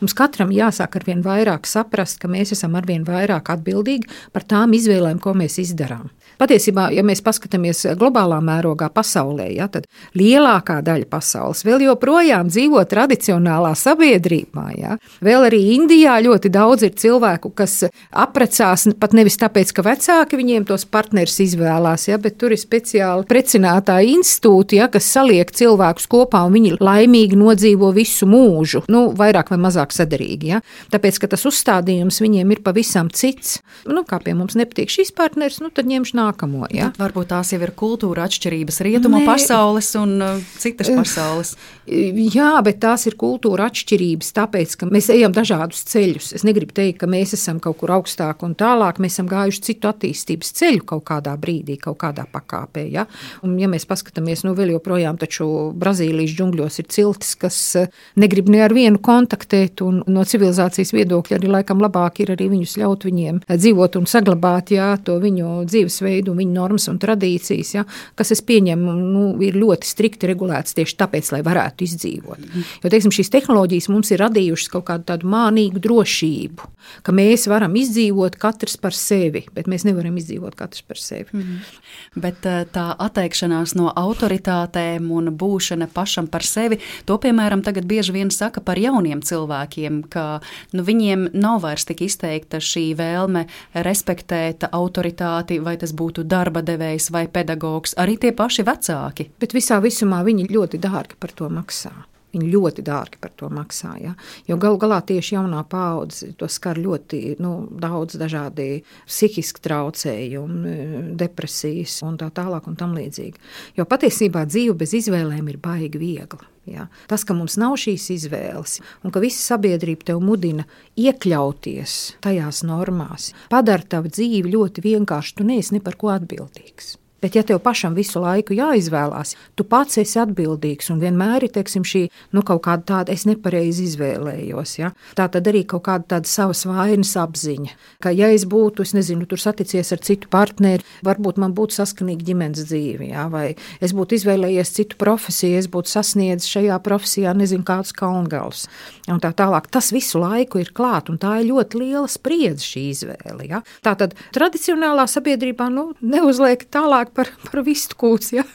Mums katram jāsāk ar vien vairāk saprast, ka mēs esam ar vien vairāk atbildīgi par tām izvēlēm, ko mēs izdarām. Patiesībā, ja mēs paskatāmies globālā mērogā pasaulē, ja, tad lielākā daļa pasaules vēl joprojām dzīvo tradicionālā sabiedrībā. Ja. Vēl arī Indijā ļoti daudz ir cilvēku, kas apprecās pat nevis tāpēc, ka vecāki viņiem tos partnerus izvēlās, ja, bet tur ir speciāli precinātāji institūti, ja, kas saliek cilvēkus kopā un viņi laimīgi nodzīvo visu mūžu, nu, vairāk vai mazāk sadarīgi. Ja. Tāpēc, ka tas uzstādījums viņiem ir pavisam cits. Nu, kā pie mums nepatīk šis partners, nu, tad ņemšu nākamā nākamo. Ja? Tad varbūt tās jau ir kultūra atšķirības, rietumu Nē. pasaules un uh, citas pasaules. Jā, bet tās ir kultūra atšķirības, tāpēc, ka mēs ejam dažādus ceļus. Es negribu teikt, ka mēs esam kaut kur augstāk un tālāk. Mēs esam gājuši citu attīstības ceļu kaut kādā brīdī, kaut kādā pakāpē. Ja, un, ja mēs paskatāmies, nu vēl joprojām taču Brazīlijas džungļos ir ciltis, kas uh, negrib ne ar vienu kontaktēt, un no civilizācijas viedokļa arī laikam labāk ir arī viņus ļaut viņiem dzīvot un saglabāt jā, to viņu dzīvesveidu veidu un viņu normas un tradīcijas, ja, kas, es pieņemu, nu, ir ļoti strikti regulētas tieši tāpēc, lai varētu izdzīvot. Jo, teiksim, šīs tehnoloģijas mums ir radījušas kaut kādu tādu mānīgu drošību, ka mēs varam izdzīvot katrs par sevi, bet mēs nevaram izdzīvot katrs par sevi. Mm -hmm. Bet eh, tā atteikšanās no autoritātēm un būšana pašam par sevi, to, piemēram, tagad bieži vien saka par jauniem cilvēkiem, ka nu, viņiem nav vairs tik izteikta šī vēlme respektēt autoritāti, vai tas būtu darba devējs vai pedagogs, arī tie paši vecāki. Bet visā visumā viņi ļoti dārgi par to maksā. Viņi ļoti dārgi par to maksā. Ja? Jo galu galā tieši jaunā paudze to skar ļoti nu, daudz dažādi psihiski traucējumi, depresijas un tā tālāk un tam līdzīgi. Jo patiesībā dzīve bez izvēlēm ir baigi viegla. Ja? Tas, ka mums nav šīs izvēles, un ka visa sabiedrība tev mudina iekļauties tajās normās, padara tavu dzīvi ļoti vienkāršu. Tu neesi ne par ko atbildīgs. Bet, ja tev pašam visu laiku jāizvēlās, tu pats esi atbildīgs un vienmēr ir teiksim, šī nu, kaut kāda tāda, es nepareizi izvēlējos. Ja? Tā tad arī kaut kāda tāda savas vainas apziņa. Ka, ja es būtu, es nezinu, tur saticies ar citu partneri, varbūt man būtu saskanīga ģimenes dzīve, ja? vai es būtu izvēlējies citu profesiju, es būtu sasniedzis šajā profesijā, nezinu, kādus kalngals. Un tā tālāk. Tas visu laiku ir klāt, un tā ir ļoti liela spriedze šī izvēle. Ja? Tā tad tradicionālā sabiedrībā nu, neuzliek tālāk par, par vistu kūts. Ja?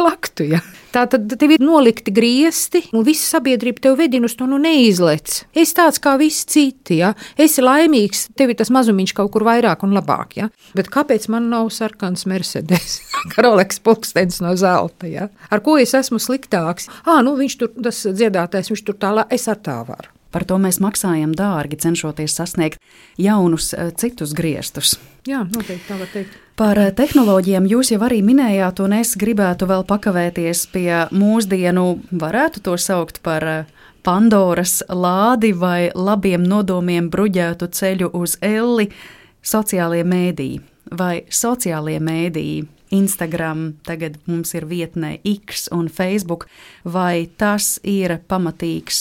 Laktu, ja. Tā tad tev ir nolikti griesti, un visa sabiedrība tev vedina uz to nu neizlec. Es tāds kā visi citi, ja. Esi laimīgs, tev ir tas mazumiņš kaut kur vairāk un labāk, ja. Bet kāpēc man nav sarkans Mercedes, Karoleks pulkstenis no zelta, ja. Ar ko es esmu sliktāks? Ā, nu viņš tur, tas dziedātais, viņš tur tālāk, es ar tā varu. Par to mēs maksājam dārgi, cenšoties sasniegt jaunus, eh, citus griestus. Jā, noteikti tā var teikt. Par eh, tehnoloģijām jūs jau arī minējāt, un es gribētu vēl pakavēties pie mūsdienu, varētu to saukt par eh, Pandoras lādi vai labiem nodomiem bruģētu ceļu uz elli, sociālie mēdīji vai sociālie mēdīji Instagram, tagad mums ir vietnē X un Facebook, vai tas ir pamatīgs,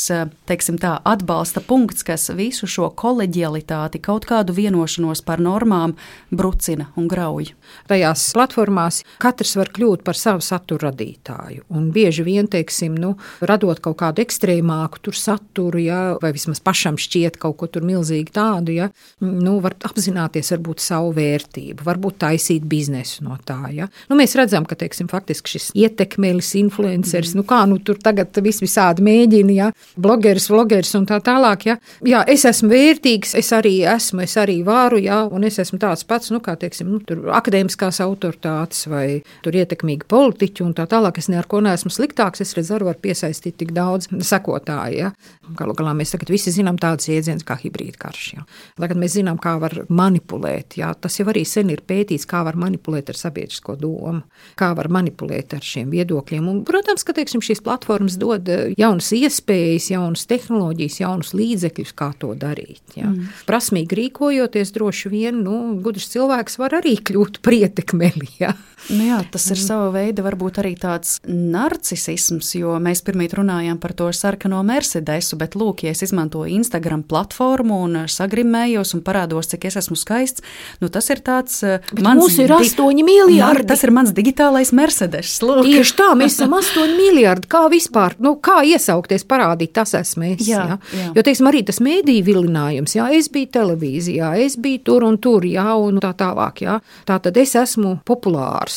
teiksim tā, atbalsta punkts, kas visu šo koleģialitāti, kaut kādu vienošanos par normām brucina un grauj. Tajās platformās katrs var kļūt par savu satura radītāju, un bieži vien, teiksim, nu, radot kaut kādu ekstrēmāku tur saturu, ja, vai vismaz pašam šķiet kaut ko milzīgi tādu, ja, nu, var apzināties varbūt savu vērtību, varbūt taisīt biznesu no tā, Ja? Nu, mēs redzam, ka teiksim, šis ietekmelis, influenceris, mm. nu kā nu tur tagad vis visādi mēģina, ja? blogeris, vlogeris un tā tālāk. Ja? Jā, es esmu vērtīgs, es arī esmu, es arī varu, ja? un es esmu tāds pats, nu, kā teiksim, nu, akadēmiskās autoritātes vai tur ietekmīgi politiķi un tā tālāk. Es ne ar ko neesmu sliktāks, es redzu, varu piesaistīt tik daudz sekotāju. Ja? Galu galā mēs tagad visi zinām tādas iedzienas kā hibrīda karš. Ja? Tagad mēs zinām, kā var manipulēt. Ja? Tas jau arī sen ir pētīts, kā var manipulēt ar sabiedrisko domu, kā var manipulēt ar šiem viedokļiem. Un, protams, ka teiksim, šīs platformas dod eh, jaunas iespējas, jaunas tehnoloģijas, jaunus līdzekļus, kā to darīt. Ja. Mm. Prasmīgi rīkojoties, droši vien nu, gudrs cilvēks var arī kļūt par ietekmeli. Ja. Nu jā, tas ir mm. sava veida varbūt arī tāds narcisms, jo mēs pirmie runājām par to sarkano Mercedesu, bet lūk, ja es izmantoju Instagram platformu un sagrimējos un parādos, cik es esmu skaists, nu tas ir tāds. Eh, bet mans mums ir astoņi miljardi. Tas ir mans digitālais Mercedes. Lūk. Tieši tā, mēs esam astoņi miljardi. Kā vispār, nu kā iesaukties, parādīt, tas esmu es. Jā, jā. Jā. Jo, teiksim, arī tas mēdīju vilinājums, jā, es biju televīzijā, es biju tur un tur, jā, un tā tālāk, jā. Tā tad es esmu populārs.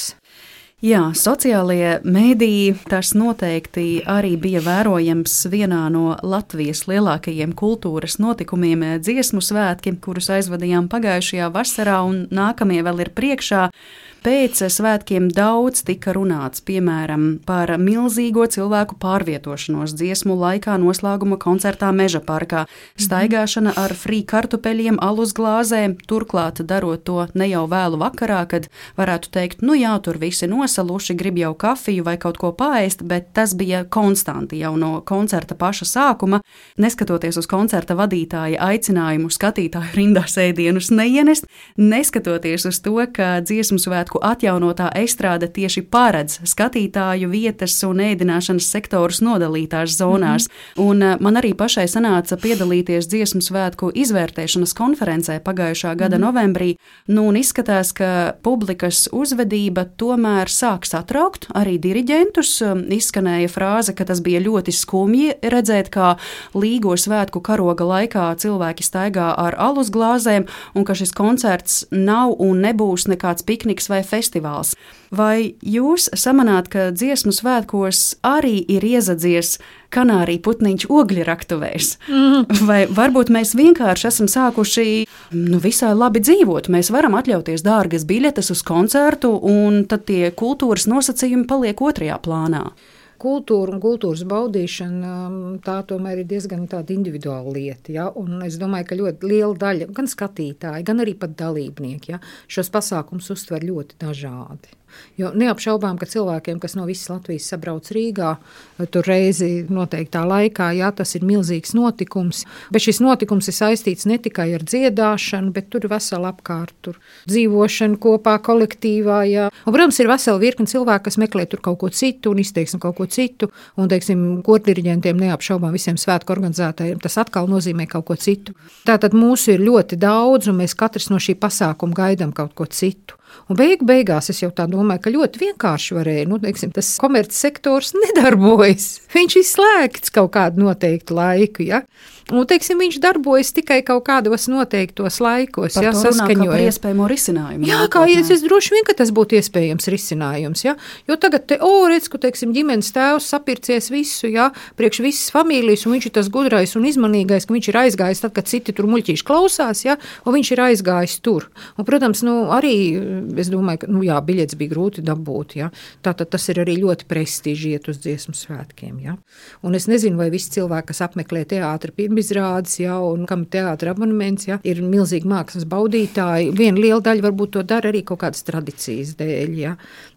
Jā, sociālie mēdīji tas noteikti arī bija vērojams vienā no Latvijas lielākajiem kultūras notikumiem - dziesmu svētki, kurus aizvadījām pagājušajā vasarā, un nākamie vēl ir priekšā. Pēc svētkiem daudz tika runāts, piemēram, par milzīgo cilvēku pārvietošanos dziesmu laikā noslēguma koncertā Meža parkā, staigāšana ar frī kartupeļiem, alus glāzēm, turklāt darot to ne jau vēlu vakarā, kad varētu teikt, nu jā, tur visi nosaluši, grib jau kafiju vai kaut ko paēst, bet tas bija konstanti jau no koncerta paša sākuma, neskatoties uz koncerta vadītāja aicinājumu skatītāju rindā sēdienus neienest, neskatoties uz to, ka dziesmu svētku svētku atjaunotā estrāde tieši paredz skatītāju vietas un ēdināšanas sektorus nodalītās zonās. Mm -hmm. Un eh, man arī pašai sanāca piedalīties dziesmu svētku izvērtēšanas konferencē pagājušā gada mm -hmm. novembrī. Nu, un izskatās, ka publikas uzvedība tomēr sāk satraukt arī diriģentus. Izskanēja frāze, ka tas bija ļoti skumji redzēt, kā līgo svētku karoga laikā cilvēki staigā ar alus glāzēm, un ka šis koncerts nav un nebūs nekāds pikniks vai vai festivāls. Vai jūs samanāt, ka dziesmu svētkos arī ir iezadzies kanārija putniņš ogļraktuvēs? Mm. Vai varbūt mēs vienkārši esam sākuši nu, visai labi dzīvot? Mēs varam atļauties dārgas biļetes uz koncertu, un tad tie kultūras nosacījumi paliek otrajā plānā kultūra un kultūras baudīšana tā tomēr ir diezgan individuāla lieta. Ja? Un es domāju, ka ļoti liela daļa gan skatītāji, gan arī pat dalībnieki ja? šos pasākumus uztver ļoti dažādi. Jo neapšaubām, ka cilvēkiem, kas no visas Latvijas sabrauc Rīgā, tur reizi noteiktā laikā, jā, tas ir milzīgs notikums. Bet šis notikums ir saistīts ne tikai ar dziedāšanu, bet tur ir vesela apkārt, tur dzīvošana kopā, kolektīvā. Jā. Un, protams, ir vesela virkne cilvēku, kas meklē tur kaut ko citu un izteiksim kaut ko citu. Un, teiksim, kordiriģentiem neapšaubām visiem svētku organizētājiem tas atkal nozīmē kaut ko citu. Tātad mūsu ir ļoti daudz, un mēs katrs no šī pasākuma gaidām kaut ko citu. Un beigu beigās es jau tā domāju, ka ļoti vienkārši varēja, nu, teiksim, tas komercsektors nedarbojas. Viņš ir slēgts kaut kādu noteiktu laiku. Ja? Un, teiksim, viņš darbojas tikai kaut kādos noteiktos laikos, ja saskaņojot ar iespējamo risinājumu. Jā, kā es, es droši vien, ka tas būtu iespējams risinājums. Ja? Jo tagad, te, o, redz, ka, teiksim, ģimenes tēvs sapircies visu, ja, priekš visas familijas, un viņš ir tas gudrais un izmanīgais, ka viņš ir aizgājis tad, kad citi tur muļķīši klausās, ja, un viņš ir aizgājis tur. Un, protams, nu, arī es domāju, ka nu, jā, biļets bija grūti dabūt. Ja? Tātad tas ir arī ļoti prestiži iet uz dziesmu svētkiem. Ja? Un es nezinu, vai visi cilvēki, kas apmeklē teātris pirmizrādes, ja, un kam ir teātris abonements, ja, ir milzīgi mākslas baudītāji. Viena liela daļa varbūt to dara arī kaut kādas tradīcijas dēļ. Ja?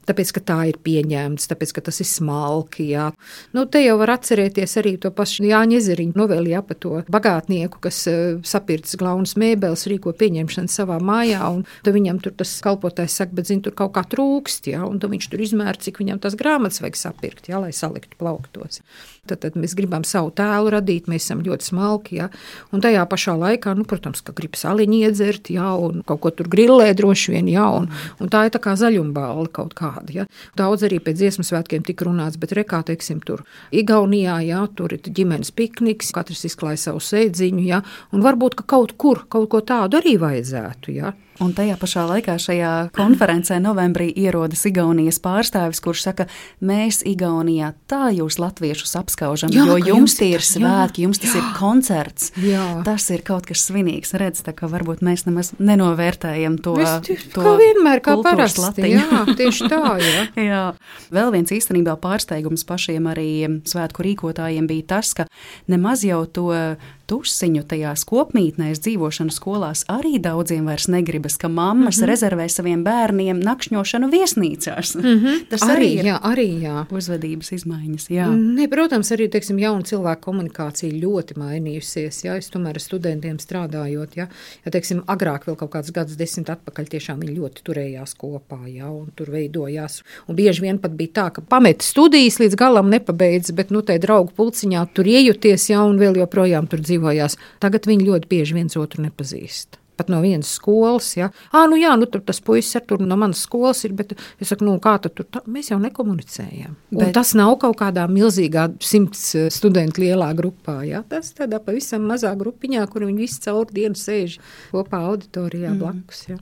Tāpēc, ka tā ir pieņemts, tāpēc, ka tas ir smalki. Jā. Nu, te jau var atcerēties arī to pašu Jāņa Ezeriņu noveli jā, par to bagātnieku, kas uh, sapirts glaunas mēbeles, rīko pieņemšanu savā mājā, un viņam tur tas kalpotājs saka, bet zin, tur kaut kā trūkst, jā, un viņš tur izmēra, cik viņam tas grāmatas vajag sapirkt, jā, lai saliktu plauktos. Tad, tad mēs gribam savu tēlu radīt, mēs esam ļoti smalki, jā, un tajā pašā laikā, nu, protams, ka grib saliņu iedzert, jā, un kaut ko tur grillē droši vien, jā, un, un tā ir tā kā zaļumbāla kaut kā kādi. Ja. Daudz arī pēc dziesmu svētkiem tika runāts, bet rekā, teiksim, tur Igaunijā, ja, tur ir ģimenes pikniks, katrs izklāja savu sēdziņu, ja, un varbūt ka kaut kur kaut ko tādu arī vajadzētu. Ja. Un tajā pašā laikā šajā konferencē novembrī ierodas Igaunijas pārstāvis, kurš saka, mēs Igaunijā tā jūs latviešus apskaužam, jā, jo jums tie ir svētki, jā, jums tas jā, ir koncerts. Jā. Tas ir kaut kas svinīgs, redz, tā kā varbūt mēs nemaz nenovērtējam to. Mēs, to kā vienmēr, kā parasti. Latiņu. Jā, tieši tā, jā. jā. Vēl viens īstenībā pārsteigums pašiem arī svētku rīkotājiem bija tas, ka nemaz jau to tusiņu tajās kopmītnēs, dzīvošanu skolās arī daudziem vairs negribas, ka mammas mm -hmm. rezervē saviem bērniem nakšņošanu viesnīcās. Mm -hmm. Tas arī, arī ir jā, arī, jā. uzvedības izmaiņas. Jā. Ne, protams, arī teiksim, jauna cilvēka komunikācija ļoti mainījusies. Jā, es tomēr ar studentiem strādājot, jā, ja teiksim, agrāk vēl kaut kāds gads desmit atpakaļ tiešām viņi ļoti turējās kopā, jā, un tur veidojās. Un bieži vien pat bija tā, ka pamet studijas līdz galam nepabeidz, bet, nu, tai draugu pulciņā tur iejuties, jā, un vēl joprojām tur dzīvo dzīvojās. Tagad viņi ļoti bieži viens otru nepazīst pat no vienas skolas. Ja? Ah, nu jā, nu, tur tas puisis ar tur no manas skolas ir, bet es saku, nu, kā tur, tā, mēs jau nekomunicējam. Bet... Tas nav kaut kādā milzīgā simts eh, studentu lielā grupā. Ja? Tas tādā pavisam mazā grupiņā, kur viņi visi caur dienu sēž kopā auditorijā mm. blakus. Ja?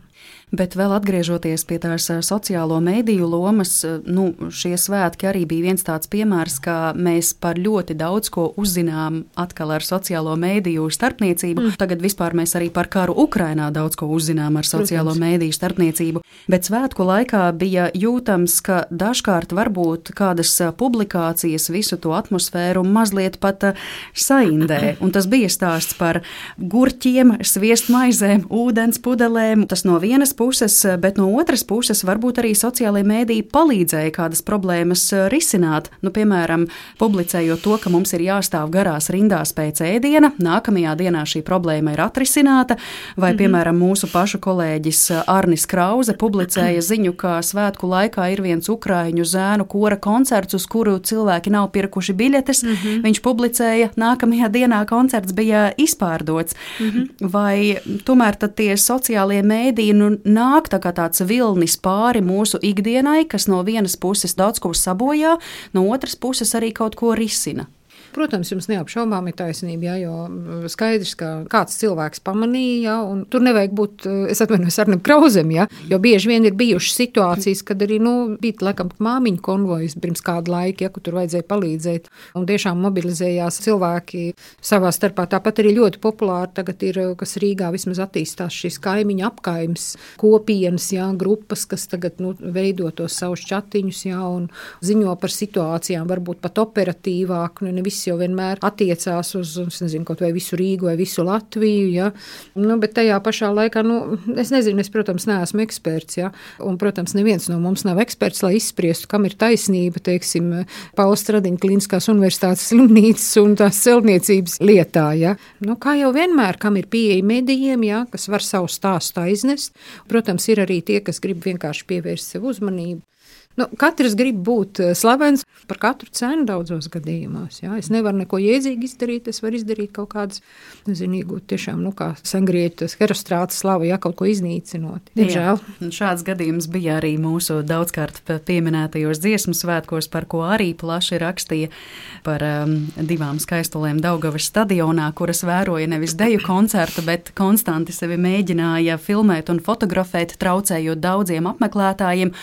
Bet vēl atgriežoties pie tās sociālo mediju lomas, nu, šie svētki arī bija viens tāds piemērs, ka mēs par ļoti daudz ko uzzinām atkal ar sociālo mediju starpniecību. Mm. Tagad vispār mēs arī par karu Ukrainā daudz ko uzzinām ar sociālo Protams. mediju starpniecību. Bet svētku laikā bija jūtams, ka dažkārt varbūt kādas publikācijas visu to atmosfēru mazliet pat saindē. Un tas bija stāsts par gurķiem, sviestmaizēm, ūdens pudelēm. Tas no vienas puses, bet no otras puses varbūt arī sociālajie mēdīji palīdzēja kādas problēmas eh, risināt. Nu, piemēram, publicējot to, ka mums ir jāstāv garās rindās pēc ēdiena, nākamajā dienā šī problēma ir atrisināta, vai, mm -hmm. piemēram, mūsu pašu kolēģis eh, Arnis Krause publicēja ziņu, ka svētku laikā ir viens ukraiņu zēnu kora koncerts, uz kuru cilvēki nav pirkuši biļetes. Mm -hmm. Viņš publicēja, nākamajā dienā koncerts bija izpārdots. Mm -hmm. Vai tomēr tie sociālie mēdīji nu, nāk tā tāds vilnis pāri mūsu ikdienai, kas no vienas puses daudz ko sabojā, no otras puses arī kaut ko risina. Protams, jums neapšaubām ir taisnība, jā, jo skaidrs, ka kāds cilvēks pamanīja, jā, un tur nevajag būt, eh, es atvainojos ar nekrauzem, jā, jo bieži vien ir bijušas situācijas, kad arī, nu, bija, laikam, māmiņu konvojas pirms kādu laiku, ja, kur tur vajadzēja palīdzēt, un tiešām mobilizējās cilvēki savā starpā. Tāpat arī ļoti populāri tagad ir, kas Rīgā vismaz attīstās šīs kaimiņu apkaimes kopienas, jā, grupas, kas tagad, nu, veido tos savus čatiņus, jā, un ziņo par situācijām, varbūt pat operatīvāk, nu, nevis viss jau vienmēr attiecās uz nezinu, kaut vai visu Rīgu vai visu Latviju. Ja? Nu, bet tajā pašā laikā, nu, es nezinu, es, protams, neesmu eksperts. Ja? Un, protams, neviens no mums nav eksperts, lai izspriestu, kam ir taisnība, teiksim, Pauls Stradiņa Kliniskās universitātes slimnīcas un tās celtniecības lietā. Ja? Nu, kā jau vienmēr, kam ir pieeja medijiem, ja? kas var savu stāstu aiznest. Protams, ir arī tie, kas grib vienkārši pievērst sev uzmanību. Nu, katrs grib būt eh, slavens par katru cenu daudzos gadījumos. Jā. Es nevaru neko jēdzīgi izdarīt, es varu izdarīt kaut kādas, nezinu, iegūt tiešām, nu, kā sangrieķis, herostrāts slavu, ja kaut ko iznīcinot. Diemžēl. Šāds gadījums bija arī mūsu daudzkārt pieminētajos dziesmu svētkos, par ko arī plaši rakstīja par um, divām skaistulēm Daugavas stadionā, kuras vēroja nevis deju koncertu, bet konstanti sevi mēģināja filmēt un fotografēt, traucējot daudziem apmeklētājiem.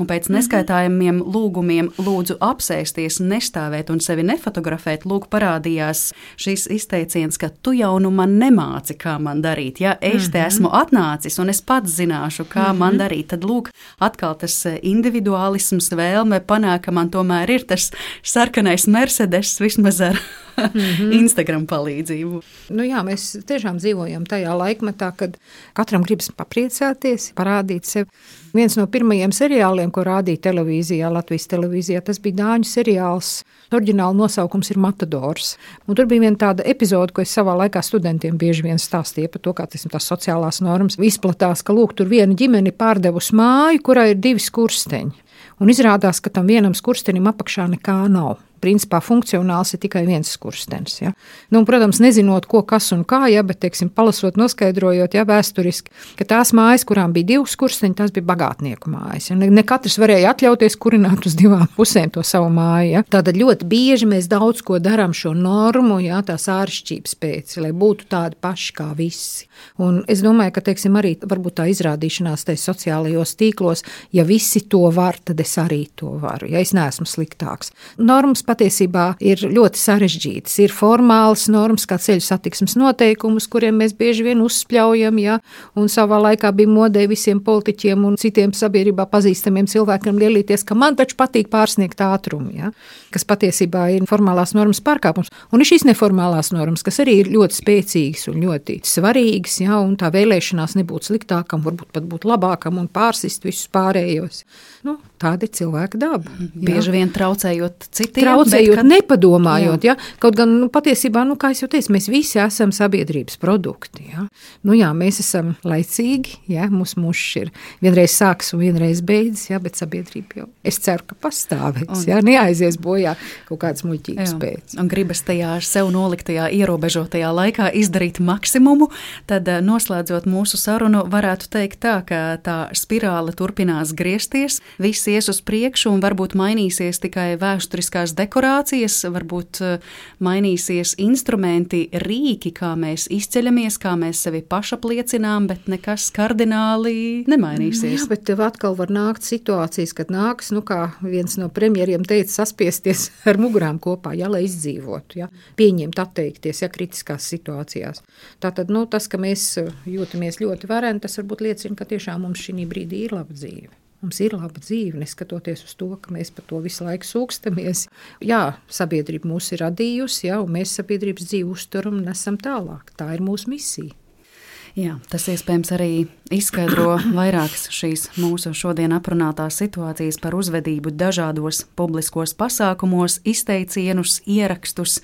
Un pēc neskaitāmiem komentējumiem, lūgumiem, lūdzu apsēsties, nestāvēt un sevi nefotografēt, lūk, parādījās šis izteiciens, ka tu jau nu man nemāci, kā man darīt. Ja es mm -hmm. te mhm. esmu atnācis un es pats zināšu, kā mm -hmm. man darīt, tad lūk, atkal tas eh, individuālisms, vēlme panākt, ka man tomēr ir tas sarkanais Mercedes vismaz ar mm -hmm. Instagram palīdzību. Nu jā, mēs tiešām dzīvojam tajā laikmetā, kad katram gribas papriecāties, parādīt sevi. Viens no pirmajiem seriāliem, ko rādīja televīzijā, Latvijas televīzijā, tas bija Dāņu seriāls. Oriģināla nosaukums ir Matadors. Un tur bija viena tāda epizode, ko es savā laikā studentiem bieži vien stāstīju par to, kā tas, tās sociālās normas izplatās, ka lūk, tur viena ģimene pārdevusi māju, kurai ir divi skursteņi. Un izrādās, ka tam vienam skurstenim apakšā nekā nav principā funkcionāls ir tikai viens skurstenis. Ja? Nu, protams, nezinot, ko, kas un kā, ja, bet, teiksim, palasot, noskaidrojot, ja vēsturiski, ka tās mājas, kurām bija divi skursteņi, tās bija bagātnieku mājas. Ja? Ne, ne katrs varēja atļauties kurināt uz divām pusēm to savu māju. Ja? Tātad ļoti bieži mēs daudz ko darām šo normu, ja, tās āršķirības pēc, lai būtu tādi paši kā visi. Un es domāju, ka teiksim, arī tā izrādīšanās tajos sociālajos tīklos, ja visi to var, tad es arī to varu. Ja es neesmu sliktāks. Normas patiesībā ir ļoti sarežģītas. Ir formālas normas, kā ceļu satiksmes noteikumus, kuriem mēs bieži vien uzspļaujam, ja, un savā laikā bija modē visiem politiķiem un citiem sabiedrībā pazīstamiem cilvēkiem lielīties, ka man taču patīk pārsniegt ātrumu, ja, kas patiesībā ir formālās normas pārkāpums. Un ir šīs neformālās normas, kas arī ir ļoti spēcīgas un ļoti svarīgas, ja, un tā vēlēšanās nebūt sliktākam, varbūt pat būt labākam un pārsist visus pārējos. Nu, tāda ir cilvēka daba. Bieži vien traucējot citiem traucējot, kad... nepadomājot. Jā. Ja? Kaut gan nu, patiesībā, nu, kā jau teicu, mēs visi esam sabiedrības produkti. Ja? Nu, jā, mēs esam laicīgi, ja? mūsu mušs ir vienreiz sāks un vienreiz beidzas, ja? bet sabiedrība jau, es ceru, ka pastāvēs, un... ja? neaizies bojā kaut kādas muļķības pēc. Un gribas tajā sev noliktajā ierobežotajā laikā izdarīt maksimumu, tad eh, noslēdzot mūsu sarunu, varētu teikt tā, ka tā spirāle turpinās griezties, viss ies uz priekšu un varbūt mainīsies tikai vēsturiskās dekorācijas varbūt eh, mainīsies instrumenti, rīki, kā mēs izceļamies, kā mēs sevi pašapliecinām, bet nekas kardināli nemainīsies. Jā, bet tev atkal var nākt situācijas, kad nāks, nu, kā viens no premjeriem teica, saspiesties ar mugurām kopā, ja, lai izdzīvotu, ja, pieņemt, atteikties, ja kritiskās situācijās. Tātad, nu, tas, ka mēs jūtamies ļoti vareni, tas varbūt liecina, ka tiešām mums šī brīdī ir laba dzīve. Mums ir laba dzīve, neskatoties uz to, ka mēs par to visu laiku sūkstamies. Jā, sabiedrība mūs ir radījusi, jā, un mēs sabiedrības dzīvi uzturam un nesam tālāk. Tā ir mūsu misija. Jā, tas iespējams arī izskaidro vairākas šīs mūsu šodien aprunātās situācijas par uzvedību dažādos publiskos pasākumos, izteicienus, ierakstus,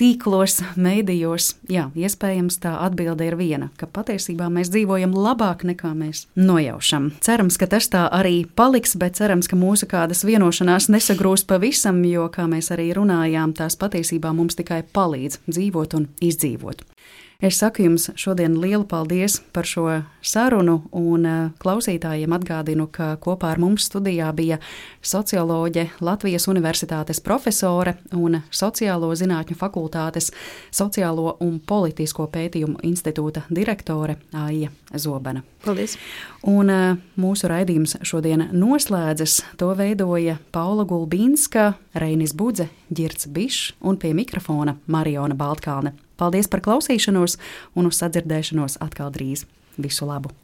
tīklos, mēdījos, jā, iespējams tā atbilde ir viena, ka patiesībā mēs dzīvojam labāk nekā mēs nojaušam. Cerams, ka tas tā arī paliks, bet cerams, ka mūsu kādas vienošanās nesagrūs pavisam, jo, kā mēs arī runājām, tās patiesībā mums tikai palīdz dzīvot un izdzīvot. Es saku jums šodien lielu paldies par šo sarunu, un eh, klausītājiem atgādinu, ka kopā ar mums studijā bija socioloģe, Latvijas Universitātes profesore un Sociālo zinātņu fakultātes Sociālo un politisko pētījumu institūta direktore Aija Zobena. Paldies! Un eh, mūsu raidījums šodien noslēdzas. To veidoja Paula Gulbīnska, Reinis Budze, Girts Bišs un pie mikrofona Mariona Baltkalne. Paldies par klausīšanos un uz sadzirdēšanos atkal drīz. Visu labu!